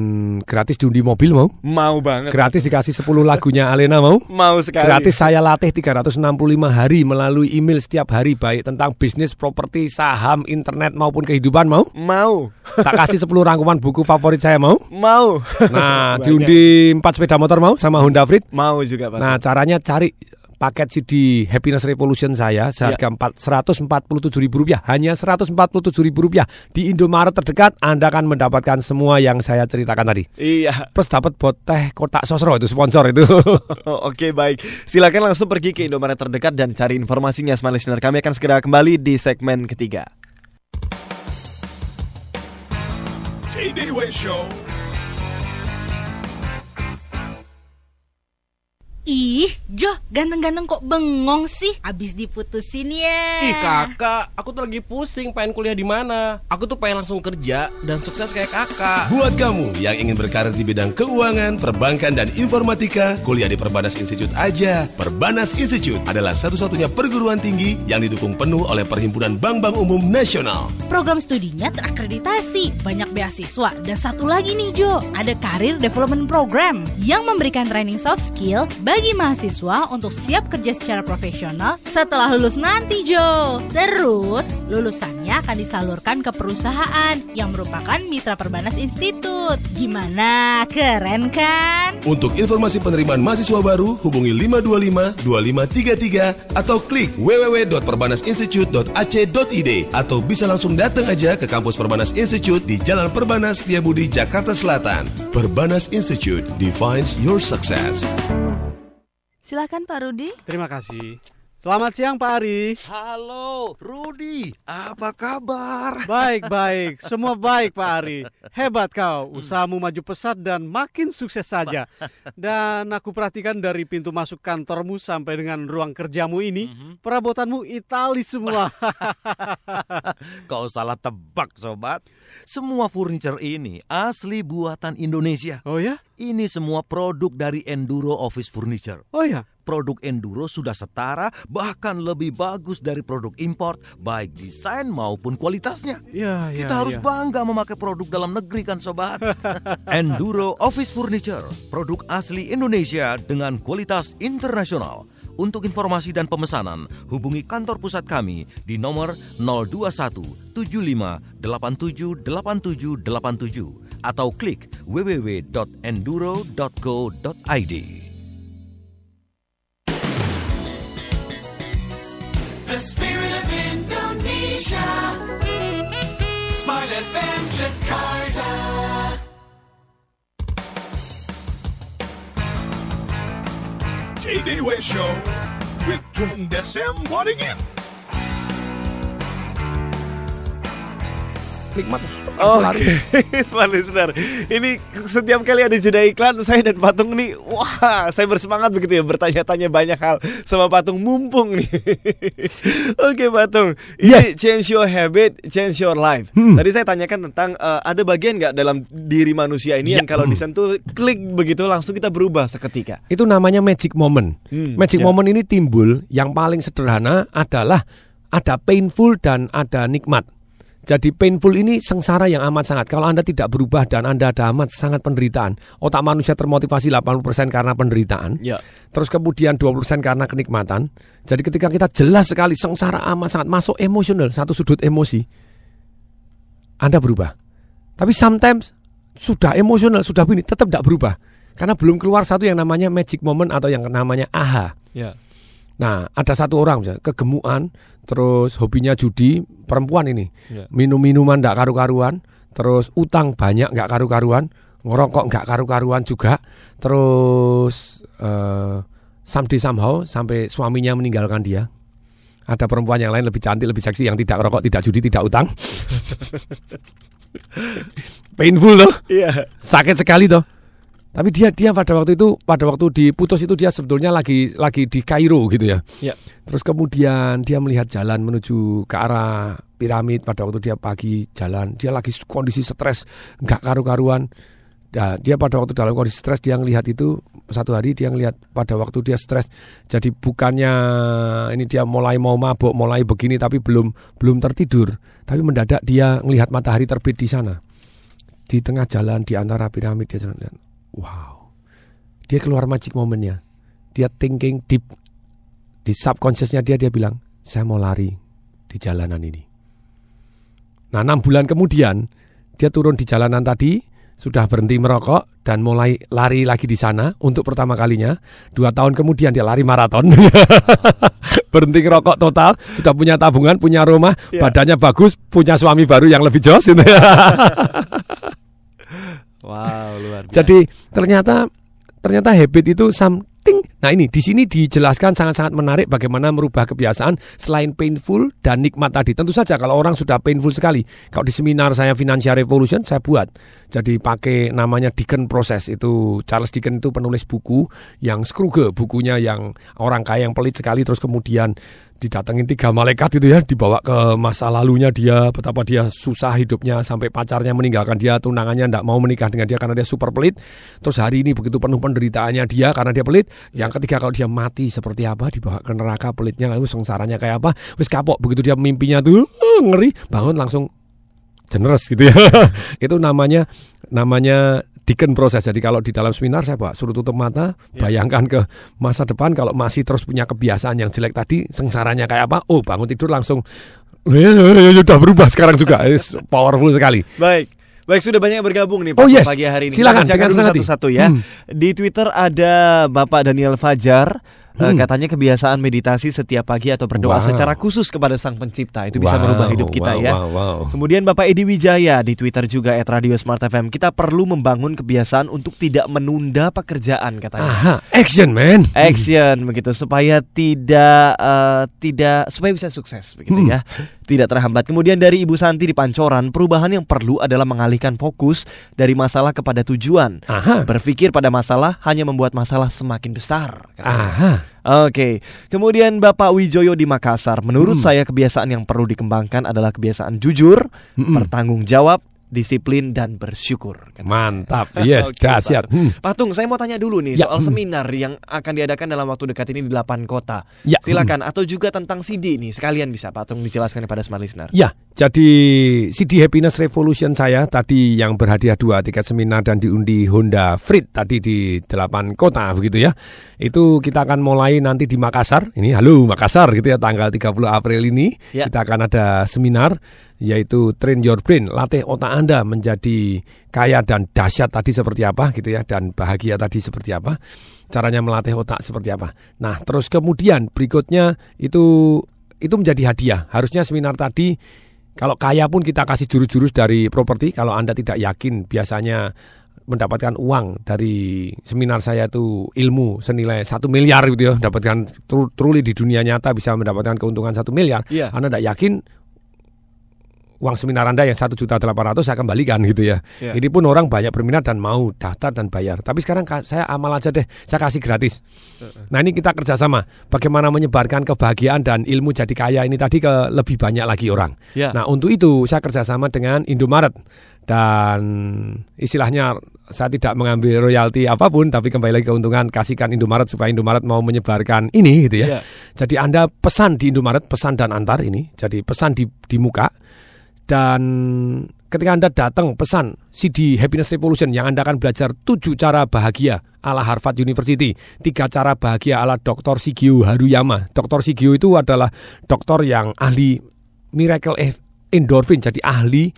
gratis diundi mobil mau? Mau banget. Gratis dikasih 10 lagunya Alena mau? Mau sekali. Gratis saya latih 365 hari melalui email setiap hari baik tentang bisnis, properti, saham, internet maupun kehidupan mau? Mau. Tak kasih 10 rangkuman buku favorit saya mau? Mau. Nah, *laughs* diundi 4 sepeda motor mau sama Honda Freed? Mau juga Patung. Nah, caranya cari paket CD Happiness Revolution saya seharga empat seratus empat puluh tujuh ribu rupiah hanya seratus empat puluh tujuh ribu rupiah di Indomaret terdekat Anda akan mendapatkan semua yang saya ceritakan tadi Iya. plus dapat bot teh kotak sosro itu sponsor itu *laughs* Oh, Oke baik. Silakan langsung pergi ke Indomaret terdekat dan cari informasinya. Smart listener kami akan segera kembali di segmen ketiga. TDW Show. Ih, Jo, ganteng-ganteng kok bengong sih? Abis diputusin ya. Ih kakak, aku tuh lagi pusing pengen kuliah di mana. Aku tuh pengen langsung kerja dan sukses kayak kakak. Buat kamu yang ingin berkarir di bidang keuangan, perbankan, dan informatika, kuliah di Perbanas Institute aja. Perbanas Institute adalah satu-satunya perguruan tinggi yang didukung penuh oleh Perhimpunan Bank-Bank Umum Nasional. Program studinya terakreditasi, banyak beasiswa, dan satu lagi nih Jo, ada Career Development Program yang memberikan training soft skill bagi mahasiswa untuk siap kerja secara profesional setelah lulus nanti Jo. Terus, lulusannya akan disalurkan ke perusahaan yang merupakan mitra Perbanas Institute. Gimana? Keren kan? Untuk informasi penerimaan mahasiswa baru, hubungi 525-2533 atau klik www.perbanasinstitute.ac.id atau bisa langsung datang aja ke kampus Perbanas Institute di Jalan Perbanas Setiabudi, Jakarta Selatan. Perbanas Institute defines your success. Silakan Pak Rudi. Terima kasih. Selamat siang Pak Ari. Halo, Rudi. Apa kabar? Baik, *laughs* baik. Semua baik Pak Ari. Hebat kau. Usahamu maju pesat dan makin sukses saja. *laughs* Dan aku perhatikan dari pintu masuk kantormu sampai dengan ruang kerjamu ini, perabotanmu Itali semua. *laughs* Kau salah tebak, sobat. Semua furniture ini asli buatan Indonesia. Oh ya? Ini semua produk dari Enduro Office Furniture. Oh ya? Produk Enduro sudah setara, bahkan lebih bagus dari produk import, baik desain maupun kualitasnya. Ya, ya. Kita harus ya. bangga memakai produk dalam negeri kan sobat. *laughs* Enduro Office Furniture, produk asli Indonesia dengan kualitas internasional. Untuk informasi dan pemesanan, hubungi kantor pusat kami di nomor 021 75 87 87 87 atau klik www.enduro.co.id. FM Jakarta. TDW Show with Tung Desem Waddingin. Nikmat Oke, *laughs* smart listener. Ini setiap kali ada jeda iklan, saya dan Patung nih, wah, saya bersemangat begitu ya bertanya-tanya banyak hal sama Patung mumpung nih. *laughs* Oke, Patung. Ini Yes. change your habit, change your life. Hmm. Tadi saya tanyakan tentang eh, ada bagian nggak dalam diri manusia ini Ya. yang kalau Hmm. disentuh klik begitu langsung kita berubah seketika. Itu namanya magic moment. Hmm, magic ya. moment ini timbul yang paling sederhana adalah ada painful dan ada nikmat. Jadi painful ini sengsara yang amat sangat. Kalau Anda tidak berubah dan Anda ada amat sangat penderitaan. Otak manusia termotivasi 80% karena penderitaan. Ya. Terus kemudian 20% karena kenikmatan. Jadi ketika kita jelas sekali sengsara amat sangat masuk emosional, satu sudut emosi. Anda berubah. Tapi sometimes sudah emosional, sudah begini, tetap tidak berubah. Karena belum keluar satu yang namanya magic moment atau yang namanya aha. Ya. Nah, ada satu orang misalnya, kegemuan, terus hobinya judi, perempuan ini. Ya. Minum-minuman nggak karu-karuan, terus utang banyak nggak karu-karuan, ngerokok nggak karu-karuan juga, terus eh someday somehow sampai suaminya meninggalkan dia. Ada perempuan yang lain lebih cantik, lebih seksi yang tidak rokok, tidak judi, tidak utang. *laughs* Painful loh. Iya. Sakit sekali toh. Tapi dia dia pada waktu itu pada waktu diputus itu dia sebetulnya lagi lagi di Kairo gitu ya. Ya. Terus kemudian dia melihat jalan menuju ke arah piramid pada waktu dia pagi jalan. Dia lagi kondisi stres, nggak karu-karuan. Nah, dia pada waktu dalam kondisi stres dia ngelihat itu satu hari dia ngelihat pada waktu dia stres. Jadi bukannya ini dia mulai mau mabuk, mulai begini tapi belum belum tertidur. Tapi mendadak dia ngelihat matahari terbit di sana. Di tengah jalan di antara piramid dia jalan lihat. Wow. Dia keluar magic momennya. Dia thinking deep di subconsciousnya dia dia bilang, "Saya mau lari di jalanan ini." Nah, enam bulan kemudian dia turun di jalanan tadi, sudah berhenti merokok dan mulai lari lagi di sana untuk pertama kalinya. Dua tahun kemudian dia lari maraton, *laughs* berhenti ngerokok total, sudah punya tabungan, punya rumah, Ya. badannya bagus, punya suami baru yang lebih jos. *laughs* Wow, luar biasa. Jadi ternyata ternyata habit itu something. Nah ini di sini dijelaskan sangat-sangat menarik bagaimana merubah kebiasaan selain painful dan nikmat tadi. Tentu saja kalau orang sudah painful sekali. Kalau di seminar saya Financial Revolution saya buat. Jadi pakai namanya Dickens Process itu Charles Dickens itu penulis buku yang Scrooge bukunya yang orang kaya yang pelit sekali terus kemudian didatengin tiga malaikat itu ya dibawa ke masa lalunya dia betapa dia susah hidupnya sampai pacarnya meninggalkan dia tunangannya tidak mau menikah dengan dia karena dia super pelit. Terus hari ini begitu penuh penderitaannya dia karena dia pelit yang ketiga kalau dia mati seperti apa dibawa ke neraka pelitnya lalu sengsaranya kayak apa wis kapok begitu dia mimpinya tuh eh, ngeri bangun langsung generous gitu ya. *laughs* Itu namanya namanya Dickens proses. Jadi kalau di dalam seminar saya bawa suruh tutup mata, bayangkan ke masa depan kalau masih terus punya kebiasaan yang jelek tadi, sengsaranya kayak apa? Oh, bangun tidur langsung "Eh, sudah berubah sekarang juga. *laughs* Powerful sekali. Baik. Baik sudah banyak yang bergabung nih Oh, Pak, yes. pagi hari ini. Silakan, Kita dengan satu-satu ya. Hmm. Di Twitter ada Bapak Daniel Fajar. Eh, Hmm. katanya kebiasaan meditasi setiap pagi atau berdoa Wow. secara khusus kepada Sang Pencipta itu bisa Wow, merubah hidup kita wow, ya. wow, wow. Kemudian Bapak Edi Wijaya di Twitter juga at Radio Smart FM. Kita perlu membangun kebiasaan untuk tidak menunda pekerjaan katanya. Aha, action man. Action begitu supaya tidak eh, tidak supaya bisa sukses begitu Hmm. ya. Tidak terhambat. Kemudian dari Ibu Santi di Pancoran, perubahan yang perlu adalah mengalihkan fokus dari masalah kepada tujuan. Aha. Berpikir pada masalah hanya membuat masalah semakin besar. katanya. Aha. Oke, kemudian Bapak Wijoyo di Makassar. Menurut Hmm. saya kebiasaan yang perlu dikembangkan adalah kebiasaan jujur, Mm-mm. bertanggung jawab, disiplin dan bersyukur. Mantap. Yes, *laughs* dahsyat. Hmm. Patung, saya mau tanya dulu nih Ya, soal hmm. seminar yang akan diadakan dalam waktu dekat ini di 8 kota. Ya, Silakan atau juga tentang CD nih, sekalian bisa Patung dijelaskan kepada smart listener. Ya, jadi CD Happiness Revolution saya tadi yang berhadiah dua tiket seminar dan diundi Honda Freed tadi di 8 kota begitu ya. Itu kita akan mulai nanti di Makassar. Ini halo Makassar gitu ya tanggal 30 April ini. Ya. Kita akan ada seminar yaitu Train Your Brain, latih otak Anda menjadi kaya dan dahsyat tadi seperti apa gitu ya dan bahagia tadi seperti apa. Caranya melatih otak seperti apa. Nah, terus kemudian berikutnya itu itu menjadi hadiah. Harusnya seminar tadi kalau kaya pun kita kasih jurus-jurus dari properti. Kalau Anda tidak yakin biasanya mendapatkan uang dari seminar saya itu ilmu senilai satu miliar gitu ya. Dapatkan tru- truly di dunia nyata bisa mendapatkan keuntungan satu miliar. Iya. Anda tidak yakin uang seminar Anda yang satu juta delapan ratus saya kembalikan gitu ya. Iya. Ini pun orang banyak berminat dan mau daftar dan bayar. Tapi sekarang ka- saya amal aja deh, saya kasih gratis. Nah ini kita kerjasama, bagaimana menyebarkan kebahagiaan dan ilmu jadi kaya ini tadi ke lebih banyak lagi orang. Ya. Nah untuk itu saya kerjasama dengan Indomaret dan istilahnya saya tidak mengambil royalti apa pun, tapi kembali lagi keuntungan kasihkan Indomaret supaya Indomaret mau menyebarkan ini gitu Ya. ya. Jadi Anda pesan di Indomaret, pesan dan antar ini, jadi pesan di, di muka dan ketika Anda datang pesan CD Happiness Revolution yang Anda akan belajar tujuh cara bahagia ala Harvard University, tiga cara bahagia ala Dr. Shigeo Haruyama. Dr. Shigeo itu adalah dokter yang ahli miracle e- endorphin, jadi ahli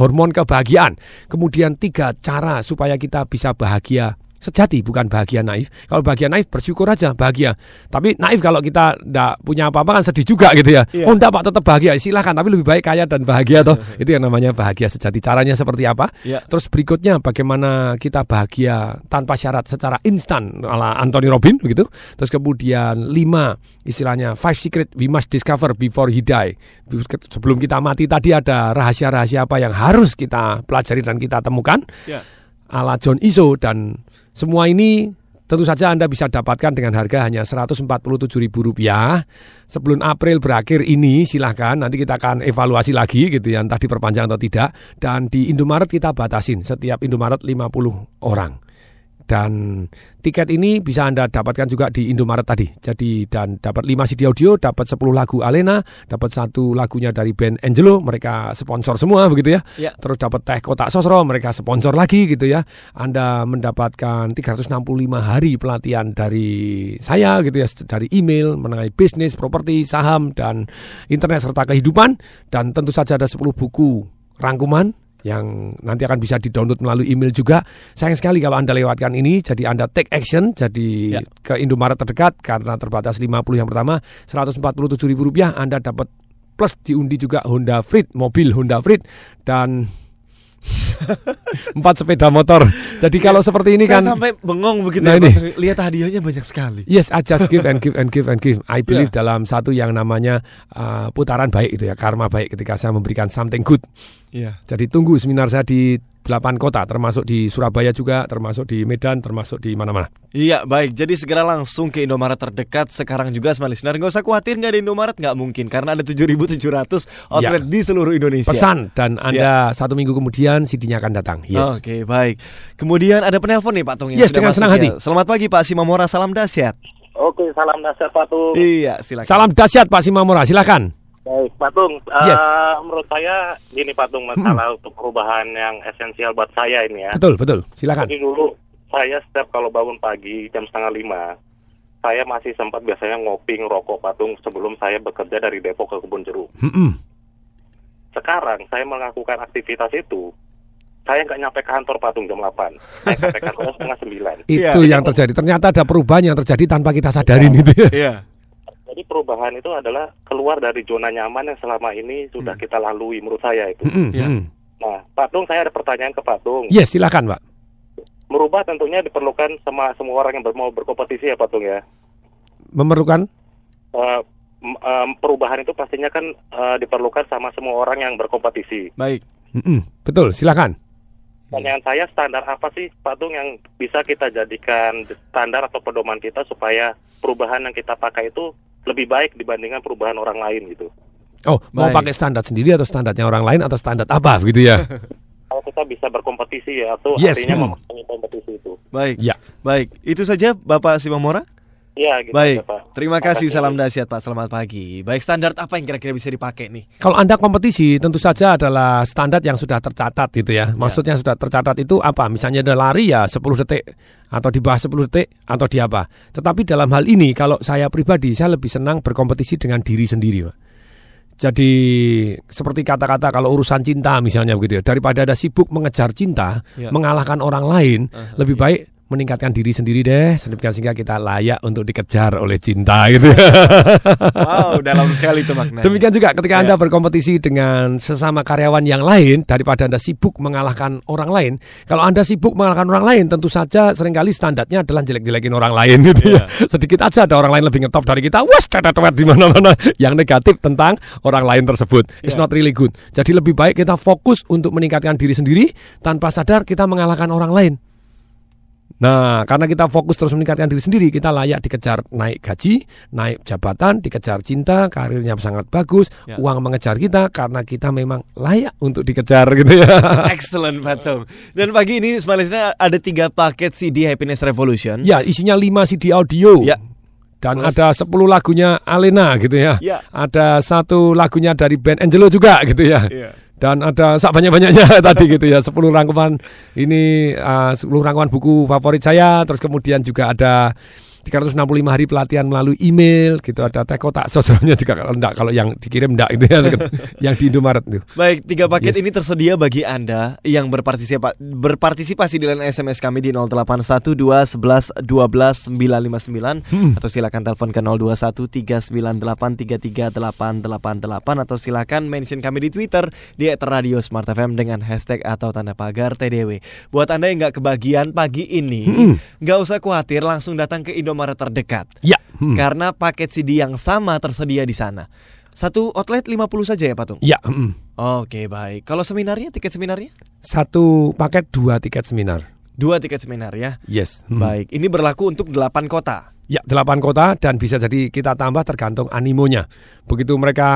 hormon kebahagiaan. Kemudian tiga cara supaya kita bisa bahagia sejati bukan bahagia naif. Kalau bahagia naif bersyukur aja bahagia. Tapi naif kalau kita tidak punya apa-apa kan sedih juga gitu ya. Iya. Oh enggak Pak tetap bahagia silahkan tapi lebih baik kaya dan bahagia toh. *laughs* Itu yang namanya bahagia sejati. Caranya seperti apa? Iya. Terus berikutnya bagaimana kita bahagia tanpa syarat secara instan ala Anthony Robin begitu. Terus kemudian lima istilahnya five secret we must discover before he die. Sebelum kita mati tadi ada rahasia-rahasia apa yang harus kita pelajari dan kita temukan Ya. ala John Iso dan semua ini tentu saja Anda bisa dapatkan dengan harga hanya Rp147.000. Sebelum April berakhir ini silahkan nanti kita akan evaluasi lagi gitu ya entah diperpanjang atau tidak dan di Indomaret kita batasin setiap Indomaret 50 orang. Dan tiket ini bisa Anda dapatkan juga di Indomaret tadi. Jadi dan dapat 5 CD audio, dapat 10 lagu Alena, dapat satu lagunya dari band Angelo, mereka sponsor semua begitu ya. Ya. Terus dapat teh kotak sosro, mereka sponsor lagi gitu ya. Anda mendapatkan 365 hari pelatihan dari saya gitu ya, dari email mengenai bisnis, properti, saham dan internet serta kehidupan dan tentu saja ada 10 buku rangkuman yang nanti akan bisa di-download melalui email juga. Sayang sekali kalau Anda lewatkan ini, jadi Anda take action, jadi Ya. ke Indomaret terdekat karena terbatas 50 yang pertama, Rp147.000 Anda dapat plus diundi juga Honda Freed, mobil Honda Freed dan *laughs* empat sepeda motor. Jadi kalau seperti ini Saya kan sampai bengong begitu Nah, ya, ini. Lihat hadiahnya banyak sekali. Yes, I just give and give and give and give. I believe dalam satu yang namanya uh, putaran baik itu ya, karma baik ketika saya memberikan something good. Iya. Jadi tunggu seminar saya di delapan kota, termasuk di Surabaya juga, termasuk di Medan, termasuk di mana-mana. Iya baik, jadi segera langsung ke Indomaret terdekat sekarang juga Smart Listener Nggak usah khawatir nggak ada Indomaret, nggak mungkin Karena ada 7.700 outlet Ya. di seluruh Indonesia Pesan dan Anda Ya. satu minggu kemudian CD-nya akan datang. Yes. Oke baik Kemudian ada penelpon nih Pak Tung yang Yes, sudah dengan masuk senang ya. hati. Selamat pagi Pak Simamora, salam dahsyat Oke, salam nasihat Pak Tung. Iya silakan Salam dahsyat Pak Simamora, silakan. Baik, Pak Tung. Yes. eh, menurut saya gini Pak Tung, masalah untuk perubahan yang esensial buat saya ini ya. Betul, betul. Silakan. Jadi dulu saya setiap kalau bangun pagi jam setengah lima, saya masih sempat biasanya ngopi ngerokok patung sebelum saya bekerja dari Depok ke Kebun Jeruk. Mm-mm. Sekarang saya melakukan aktivitas itu, saya nggak nyampe kantor patung jam 8. Saya sampai kantor setengah sembilan. Itu yang terjadi. Ternyata ada perubahan yang terjadi tanpa kita sadarin itu ya. Iya Jadi perubahan itu adalah keluar dari zona nyaman yang selama ini sudah kita lalui menurut saya itu. Mm-mm, mm. Nah, Pak Tung, saya ada pertanyaan ke Pak Tung. Yes, silakan Pak. Merubah tentunya diperlukan sama semua orang yang ber- mau berkompetisi ya Pak Tung ya. Memerlukan Eh, m- em, perubahan itu pastinya kan eh, diperlukan sama semua orang yang berkompetisi. Baik Mm-mm. Betul, silakan. Pertanyaan saya standar apa sih Pak Tung yang bisa kita jadikan standar atau pedoman kita supaya perubahan yang kita pakai itu lebih baik dibandingkan perubahan orang lain gitu. Oh, mau Baik. pakai standar sendiri atau standarnya orang lain atau standar apa begitu ya? *laughs* Kalau kita bisa berkompetisi ya, atau Yes, artinya hmm. memahami kompetisi itu. Baik Ya. Baik Itu saja Bapak Simamora Iya, gitu Baik aja, Pak. Terima kasih salam dahsyat Pak Selamat pagi Baik standar apa yang kira-kira bisa dipakai nih Kalau Anda kompetisi tentu saja adalah standar yang sudah tercatat gitu ya. Maksudnya sudah tercatat itu apa? Misalnya ada lari ya 10 detik atau di bawah 10 detik atau di apa. Tetapi dalam hal ini kalau saya pribadi saya lebih senang berkompetisi dengan diri sendiri, Pak. Jadi seperti kata-kata kalau urusan cinta misalnya begitu ya, daripada ada sibuk mengejar cinta, Ya. mengalahkan orang lain, Ah, lebih baik meningkatkan diri sendiri deh, sedemikian sehingga kita layak untuk dikejar oleh cinta gitu. *laughs* Wow dalam sekali itu maknanya Demikian juga ketika Ya. Anda berkompetisi dengan sesama karyawan yang lain daripada Anda sibuk mengalahkan orang lain. Kalau Anda sibuk mengalahkan orang lain, tentu saja sering kali standarnya adalah jelek-jelekin orang lain gitu ya. *laughs* Sedikit aja ada orang lain lebih ngetop dari kita, wes tetet di mana-mana yang negatif tentang orang lain tersebut. It's Ya. not really good. Jadi lebih baik kita fokus untuk meningkatkan diri sendiri tanpa sadar kita mengalahkan orang lain. Nah, karena kita fokus terus meningkatkan diri sendiri, kita layak dikejar naik gaji, naik jabatan, dikejar cinta, karirnya sangat bagus, Ya. uang mengejar kita karena kita memang layak untuk dikejar gitu ya. *laughs* Excellent Patung Dan pagi ini Listener ada tiga paket CD Happiness Revolution ya, isinya 5 CD audio. Ya. Dan Plus- ada 10 lagunya Alena gitu ya. Ya. Ada satu lagunya dari band Angelo juga gitu ya. Iya. Dan ada sak banyak-banyaknya *laughs* tadi gitu ya 10 rangkuman ini uh, 10 rangkuman buku favorit saya terus kemudian juga ada 365 hari pelatihan melalui email gitu ada teh kotak sosialnya juga kalau enggak kalau yang dikirim enggak itu ya *laughs* yang di Indomaret itu. Baik, tiga paket Yes. ini tersedia bagi Anda yang berpartisipasi berpartisipasi di line SMS kami di 081 211 12 959 Hmm. atau silakan telepon ke 021 398 33888 atau silakan mention kami di Twitter di @radio Smart FM dengan hashtag atau tanda pagar TDW. Buat Anda yang nggak kebagian pagi ini, Hmm. nggak usah khawatir langsung datang ke Indomaret terdekat. Ya. Hmm. Karena paket CD yang sama tersedia di sana. Satu outlet 50 saja ya, Patung? Ya, mm. Oke, baik. Kalau seminarnya, tiket seminarnya? satu paket dua tiket seminar. Dua tiket seminar ya. Yes. Hmm. Baik, ini berlaku untuk 8 kota. Ya, delapan kota dan bisa jadi kita tambah tergantung animonya. Begitu mereka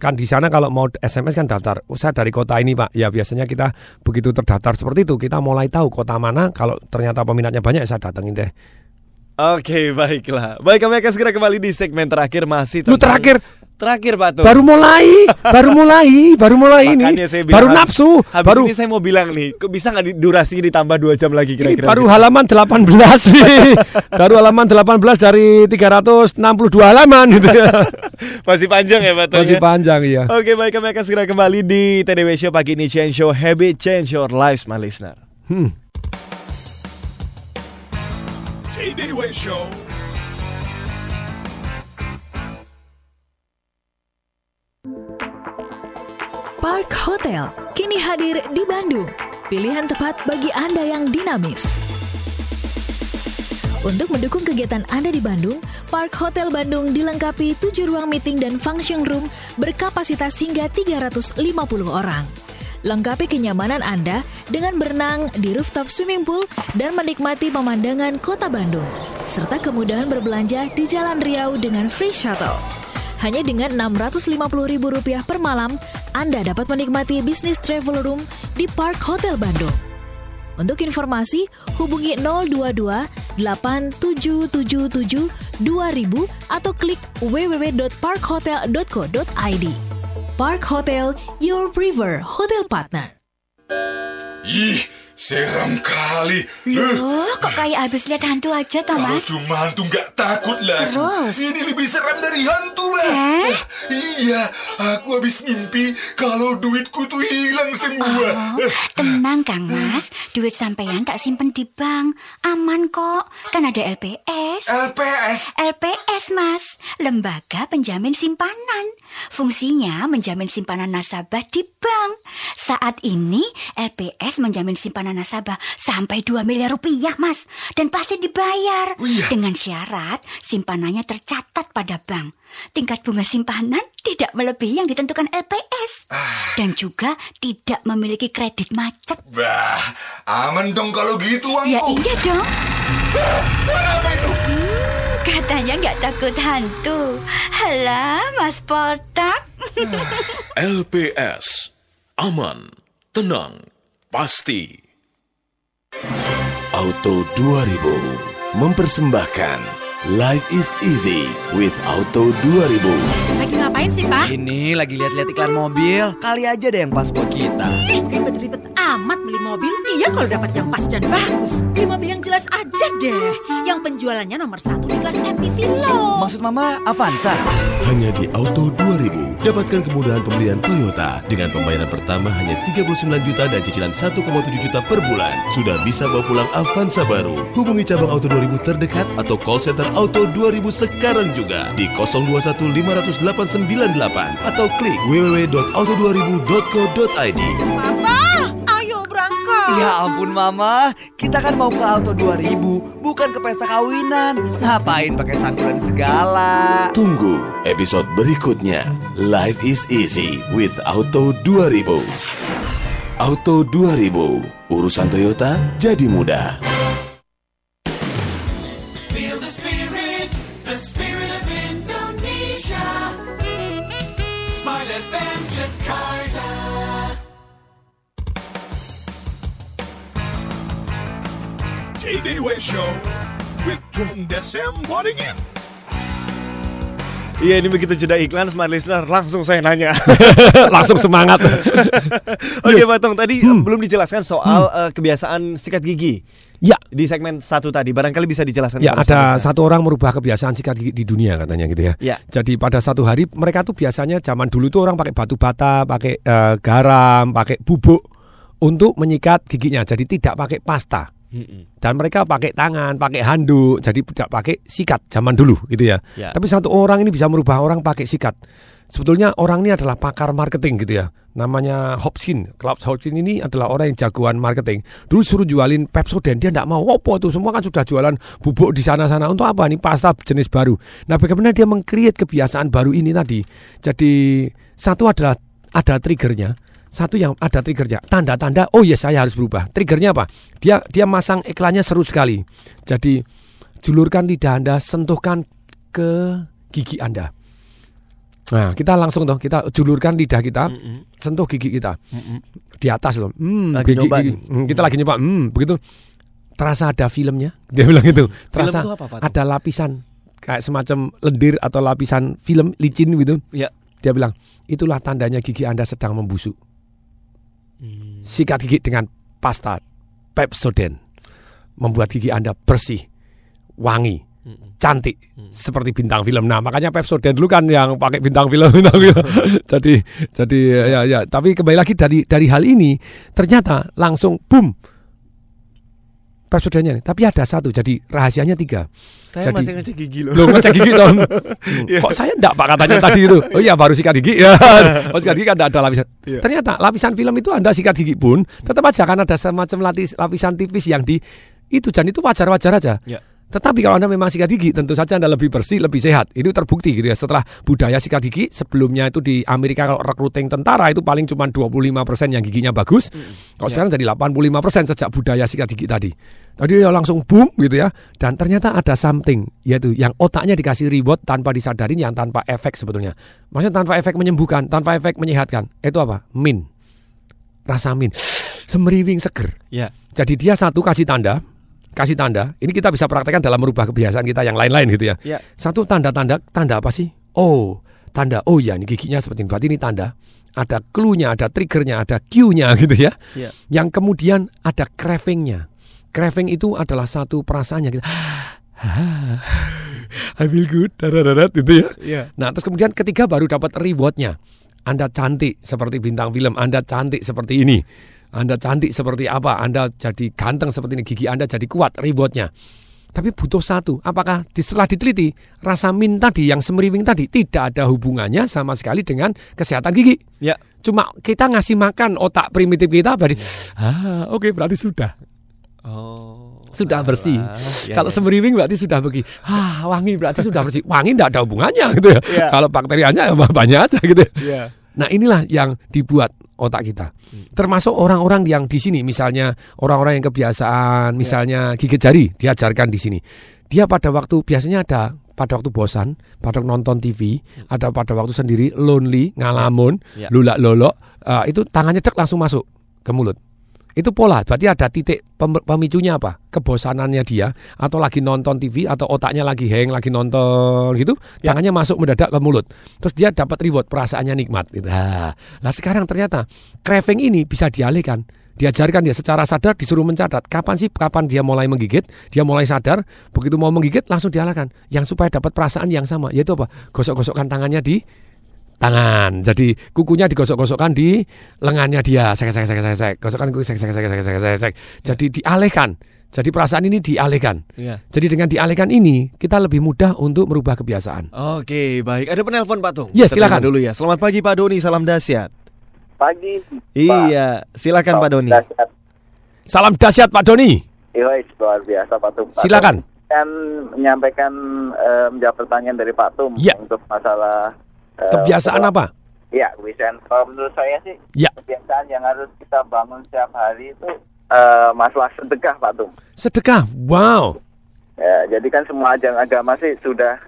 kan di sana kalau mau SMS kan daftar. Oh, saya dari kota ini Pak. Ya biasanya kita begitu terdaftar seperti itu kita mulai tahu kota mana. Kalau ternyata peminatnya banyak saya datengin deh. Oke, baiklah. Baik, kami akan segera kembali di segmen terakhir masih Lu terakhir Terakhir, Pak Tung. baru mulai, baru mulai, baru mulai ini. Makanya saya bilang Baru habis- nafsu, Habis baru ini saya mau bilang nih, kok bisa nggak di- durasinya ditambah 2 jam lagi ini kira-kira? baru halaman 18 nih. *laughs* baru halaman 18 dari 362 halaman gitu ya. *laughs* Masih panjang ya, Pak Tung, Masih ya? panjang ya. Oke, baik kami akan segera kembali di TDW Show pagi ini Change Show Habit Change Your Lives, my listener. Hmm. TDW Show. Park Hotel kini hadir di Bandung. Pilihan tepat bagi Anda yang dinamis. Untuk mendukung kegiatan Anda di Bandung, Park Hotel Bandung dilengkapi 7 ruang meeting dan function room berkapasitas hingga 350 orang. Lengkapi kenyamanan Anda dengan berenang di rooftop swimming pool dan menikmati pemandangan kota Bandung, serta kemudahan berbelanja di Jalan Riau dengan free shuttle. Hanya dengan Rp650.000 per malam, Anda dapat menikmati bisnis travel room di Park Hotel Bandung. Untuk informasi, hubungi 022 8777 2000 atau klik www.parkhotel.co.id. Park Hotel, your preferred hotel partner. Ih, seram kali. Loh, kok kayak habis lihat hantu aja, Kalau Thomas? cuma hantu nggak takut lagi. Terus? Ini lebih seram dari hantu, Mbak. Eh? Iya, aku habis mimpi kalau duitku tuh hilang semua. Oh, tenang Kang Mas, duit sampean tak simpen di bank. Aman kok, kan ada LPS. LPS? LPS, Mas. Lembaga Penjamin Simpanan. Fungsinya menjamin simpanan nasabah di bank. Saat ini LPS menjamin simpanan nasabah sampai 2 miliar rupiah, Mas. Dan pasti dibayar. Dengan syarat simpanannya tercatat pada bank. Tingkat bunga simpanan tidak melebihi yang ditentukan LPS. Dan juga tidak memiliki kredit macet. Wah, aman dong kalau gitu, uangku. Ya iya dong. Suara apa itu? Hmm, katanya nggak takut hantu. Halah, Mas Poltak. LPS aman, tenang, pasti. Auto 2000 mempersembahkan Life is easy with Auto 2000. Lagi ngapain sih, Pak? Ini lagi lihat-lihat iklan mobil. Kali aja deh yang pas buat kita. Ih, ribet-ribet amat beli mobil. Iya kalau dapat yang pas dan bagus. Beli mobil yang jelas aja deh. Yang penjualannya nomor satu di kelas MPV loh. Maksud Mama Avanza? Hanya di Auto 2000 dapatkan kemudahan pembelian Toyota dengan pembayaran pertama hanya 39 juta dan cicilan 1,7 juta per bulan. Sudah bisa bawa pulang Avanza baru. Hubungi cabang Auto 2000 terdekat atau call center Auto 2000 sekarang juga di 021 50898 atau klik www.auto2000.co.id. Ya ampun Mama, kita kan mau ke Auto 2000, bukan ke pesta kawinan. Ngapain pakai santunan segala? Tunggu episode berikutnya. Life is easy with Auto 2000. Auto 2000, urusan Toyota jadi mudah. Show with Tung Desem Wadding In. Iya ini begitu jeda iklan smart listener langsung saya nanya. *laughs* Langsung semangat. *laughs* Oke Yes. Pak Tong tadi Hmm. belum dijelaskan soal eh, kebiasaan sikat gigi. Ya. Di segmen satu tadi barangkali bisa dijelaskan. Ya ada satu orang merubah kebiasaan sikat gigi di dunia katanya gitu ya. Ya. Jadi pada satu hari mereka tuh biasanya zaman dulu tuh orang pakai batu bata, pakai eh, garam, pakai bubuk untuk menyikat giginya. Jadi tidak pakai pasta. Dan mereka pakai tangan, pakai handuk, jadi tidak pakai sikat zaman dulu gitu ya. Ya. Tapi satu orang ini bisa merubah orang pakai sikat. Sebetulnya orang ini adalah pakar marketing gitu ya. Namanya Hopsin. Klaus Hopsin ini adalah orang yang jagoan marketing. Dulu suruh jualin Pepsodent, dia tidak mau. Apa tuh? Semua kan sudah jualan bubuk di sana-sana. Untuk apa? Ini pasta jenis baru. Nah bagaimana dia mengcreate kebiasaan baru ini tadi. Jadi satu adalah ada triggernya. Satu yang ada triggernya, tanda-tanda, oh yes saya harus berubah. Triggernya apa? Dia dia masang iklannya seru sekali. Jadi julurkan lidah Anda, sentuhkan ke gigi Anda. Nah, kita langsung toh kita julurkan lidah kita, sentuh gigi kita di atas loh. Hmm, Lagi gigi, gigi. Hmm, kita lagi nyoba. Hmm, begitu. Terasa ada filmnya. *laughs* Dia bilang gitu. Terasa itu apa, Pak? ada lapisan kayak semacam lendir atau lapisan film licin gitu. Ya. Dia bilang, itulah tandanya gigi Anda sedang membusuk. Sikat gigi dengan pasta Pepsodent. Membuat gigi Anda bersih, wangi, cantik seperti bintang film. Nah, makanya Pepsodent dulu kan yang pakai bintang film, bintang film. *laughs* jadi jadi ya ya, tapi kembali lagi dari dari hal ini ternyata langsung boom Pepsodentnya nih. Tapi ada satu, jadi rahasianya tiga. Saya jadi, masih ngecek gigi loh. Loh ngecek gigi dong. *laughs* Iya. Kok saya enggak Pak katanya tadi itu. Oh iya baru sikat gigi. *laughs* *laughs* Ya. Oh sikat gigi kan enggak ada lapisan. Iya. Ternyata lapisan film itu Anda sikat gigi pun tetap aja kan ada semacam lapis, lapisan tipis yang di itu dan itu wajar-wajar aja. Ya. Tetapi kalau Anda memang sikat gigi, tentu saja Anda lebih bersih, lebih sehat. Itu terbukti gitu ya. Setelah budaya sikat gigi, sebelumnya itu di Amerika kalau rekruting tentara itu paling cuma 25% yang giginya bagus. Kalau Ya. sekarang jadi 85% sejak budaya sikat gigi tadi. Tadi dia langsung boom gitu ya. Dan ternyata ada something yaitu yang otaknya dikasih reward tanpa disadarin yang tanpa efek sebetulnya. Maksudnya tanpa efek menyembuhkan, tanpa efek menyehatkan. Itu apa? Min. Rasa min. *gasps* Semeriwing seger. Ya. Jadi dia satu kasih tanda, kasih tanda. Ini kita bisa praktekkan dalam merubah kebiasaan kita yang lain-lain gitu ya. Ya. Satu tanda-tanda, tanda apa sih? Oh, tanda. Oh ya, ini giginya seperti ini. Berarti ini tanda. Ada clue-nya, ada triggernya, ada cue-nya *laughs* gitu ya. Ya. Yang kemudian ada craving-nya. Craving itu adalah satu perasaan yang kita *laughs* I feel good, daradadat gitu ya. Iya. Nah, terus kemudian ketiga baru dapat rewardnya. Anda cantik seperti bintang film, Anda cantik seperti ini. Anda cantik seperti apa, Anda jadi ganteng seperti ini, gigi Anda jadi kuat, rewardnya. Tapi butuh satu, apakah setelah diteliti, rasa min tadi yang semeriwing tadi tidak ada hubungannya sama sekali dengan kesehatan gigi. Ya. Cuma kita ngasih makan otak primitif kita, berarti, ah oke berarti sudah. Oh. Sudah bersih. ya, Kalau ya. semeriwing berarti sudah bersih. Ah, wangi berarti sudah bersih. Wangi tidak ada hubungannya gitu ya. Iya. Kalau bakterianya ya banyak aja gitu. ya. Iya. Nah, inilah yang dibuat otak kita. Termasuk orang-orang yang di sini misalnya orang-orang yang kebiasaan misalnya gigit jari diajarkan di sini. Dia pada waktu biasanya ada pada waktu bosan, pada waktu nonton TV, ada pada waktu sendiri lonely, ngalamun, Ya. lulak lolok, eh, itu tangannya cek langsung masuk ke mulut. Itu pola, berarti ada titik pem- pemicunya apa? Kebosanannya dia atau lagi nonton TV atau otaknya lagi hang, lagi nonton gitu, Ya. tangannya masuk mendadak ke mulut. Terus dia dapat reward, perasaannya nikmat gitu. Nah, sekarang ternyata craving ini bisa dialihkan. Diajarkan dia secara sadar disuruh mencatat kapan sih kapan dia mulai menggigit, dia mulai sadar, begitu mau menggigit langsung dialihkan. Yang supaya dapat perasaan yang sama, yaitu apa? Gosok-gosokkan tangannya di tangan. Jadi kukunya digosok-gosokkan di lengannya dia. Sek sek sek sek sek. Gosokkan kuku sek sek sek sek sek sek sek. Jadi dialihkan. Jadi perasaan ini dialihkan. Iya. Jadi dengan dialihkan ini kita lebih mudah untuk merubah kebiasaan. Oke, baik. Ada penelpon Pak Tung. Iya, terima silakan. dulu ya. Selamat pagi Pak Doni, salam dahsyat. Pagi. Iya, silakan Pak Doni. Salam dahsyat Pak Doni. Iya, luar biasa Pak Tum. Pak Silakan. Tum Kan menyampaikan eh, menjawab pertanyaan dari Pak Tum Ya. untuk masalah eh, Kebiasaan apa? Iya, kebiasaan. Kalau menurut saya sih Ya. kebiasaan yang harus kita bangun setiap hari itu eh, masalah sedekah Pak Tum. Sedekah. Wow. Ya, jadi kan semua ajang agama sih sudah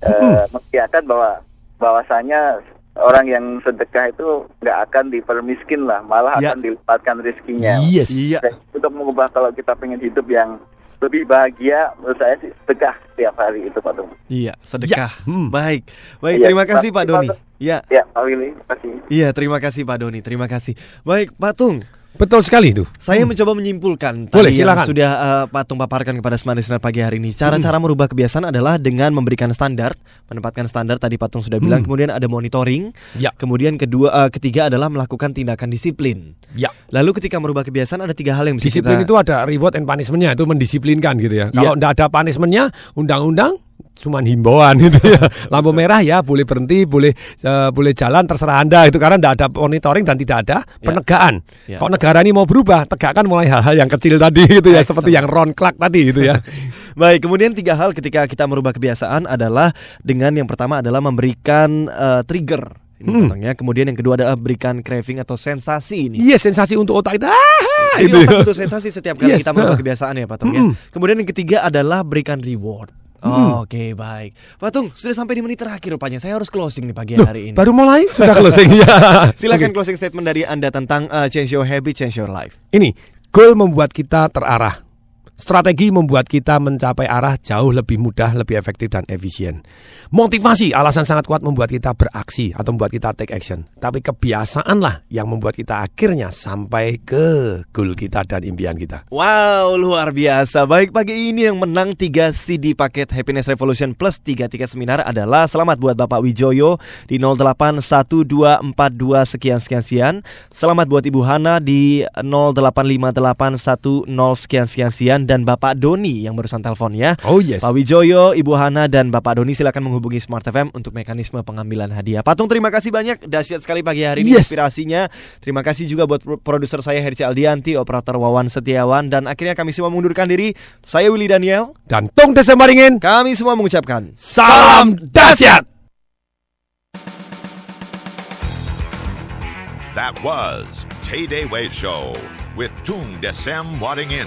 eh, Hmm. mengiakan bahwa bahwasanya orang yang sedekah itu nggak akan dipermiskin lah, malah Ya. akan dilipatkan rezekinya. Yes. Iya. Untuk mengubah kalau kita pengen hidup yang lebih bahagia menurut saya sih sedekah tiap hari itu Pak Tung. Iya, sedekah. Baik. Baik, Iya, terima kasih Pak Pak- Doni. Ya. Ya, Pak Willy, terima kasih. Iya, terima kasih Pak Doni. Terima kasih. Baik, Pak Tung. Betul sekali itu. Saya mencoba menyimpulkan Boleh, tadi yang silakan. sudah eh, Pak Tung paparkan kepada Smart Listener pagi hari ini. Cara-cara merubah kebiasaan adalah dengan memberikan standar, menempatkan standar tadi Pak Tung sudah bilang. Hmm. Kemudian ada monitoring. Ya. Kemudian kedua, eh, ketiga adalah melakukan tindakan disiplin. Ya. Lalu ketika merubah kebiasaan ada tiga hal yang bisa Disiplin kita itu ada reward and punishment-nya itu mendisiplinkan gitu ya. Kalau tidak ada punishment-nya, undang-undang cuman himbauan gitu ya. Lampu merah ya boleh berhenti, boleh eh, boleh jalan terserah Anda itu karena tidak ada monitoring dan tidak ada penegakan. Ya. Kalau negara ini mau berubah, tegakkan mulai hal-hal yang kecil tadi gitu ya, seperti yang Ron Clark tadi gitu ya. *laughs* Baik, kemudian tiga hal ketika kita merubah kebiasaan adalah dengan yang pertama adalah memberikan eh, trigger. Ini Hmm. potongnya. Kemudian yang kedua adalah berikan craving atau sensasi ini. Iya, sensasi untuk otak kita. Ah, Jadi itu. otak butuh sensasi setiap kali Yes, kita merubah uh. *laughs* kebiasaan ya Pak Tung ya. Mm-mm. Kemudian yang ketiga adalah berikan reward. Mm. Oke baik Pak Tung sudah sampai di menit terakhir rupanya Saya harus closing nih pagi Loh, hari ini baru mulai sudah closing ya. *laughs* Silakan Oke. closing statement dari Anda tentang uh, Change Your Habit, Change Your Life Ini, goal membuat kita terarah. Strategi membuat kita mencapai arah jauh lebih mudah, lebih efektif dan efisien. Motivasi alasan sangat kuat membuat kita beraksi atau membuat kita take action. Tapi kebiasaanlah yang membuat kita akhirnya sampai ke goal kita dan impian kita. Wow luar biasa Baik pagi ini yang menang 3 CD paket Happiness Revolution plus 3 tiket seminar adalah Selamat buat Bapak Wijoyo di 081242 sekian sekian sekian Selamat buat Ibu Hana di 085810 sekian sekian sekian Dan Bapak Doni yang barusan telepon ya Oh yes. Pak Wijoyo, Ibu Hana dan Bapak Doni silakan menghubungi Smart FM untuk mekanisme pengambilan hadiah. Patung terima kasih banyak dahsyat sekali pagi hari ini Yes. inspirasinya. Terima kasih juga buat pro- produser saya Herci Aldianti, operator Wawan Setiawan dan akhirnya kami semua mengundurkan diri. Saya Willy Daniel dan Tung Desemaringin. Kami semua mengucapkan Salam dahsyat. That was Tay Day Way Show with Tung Desem Wadding In.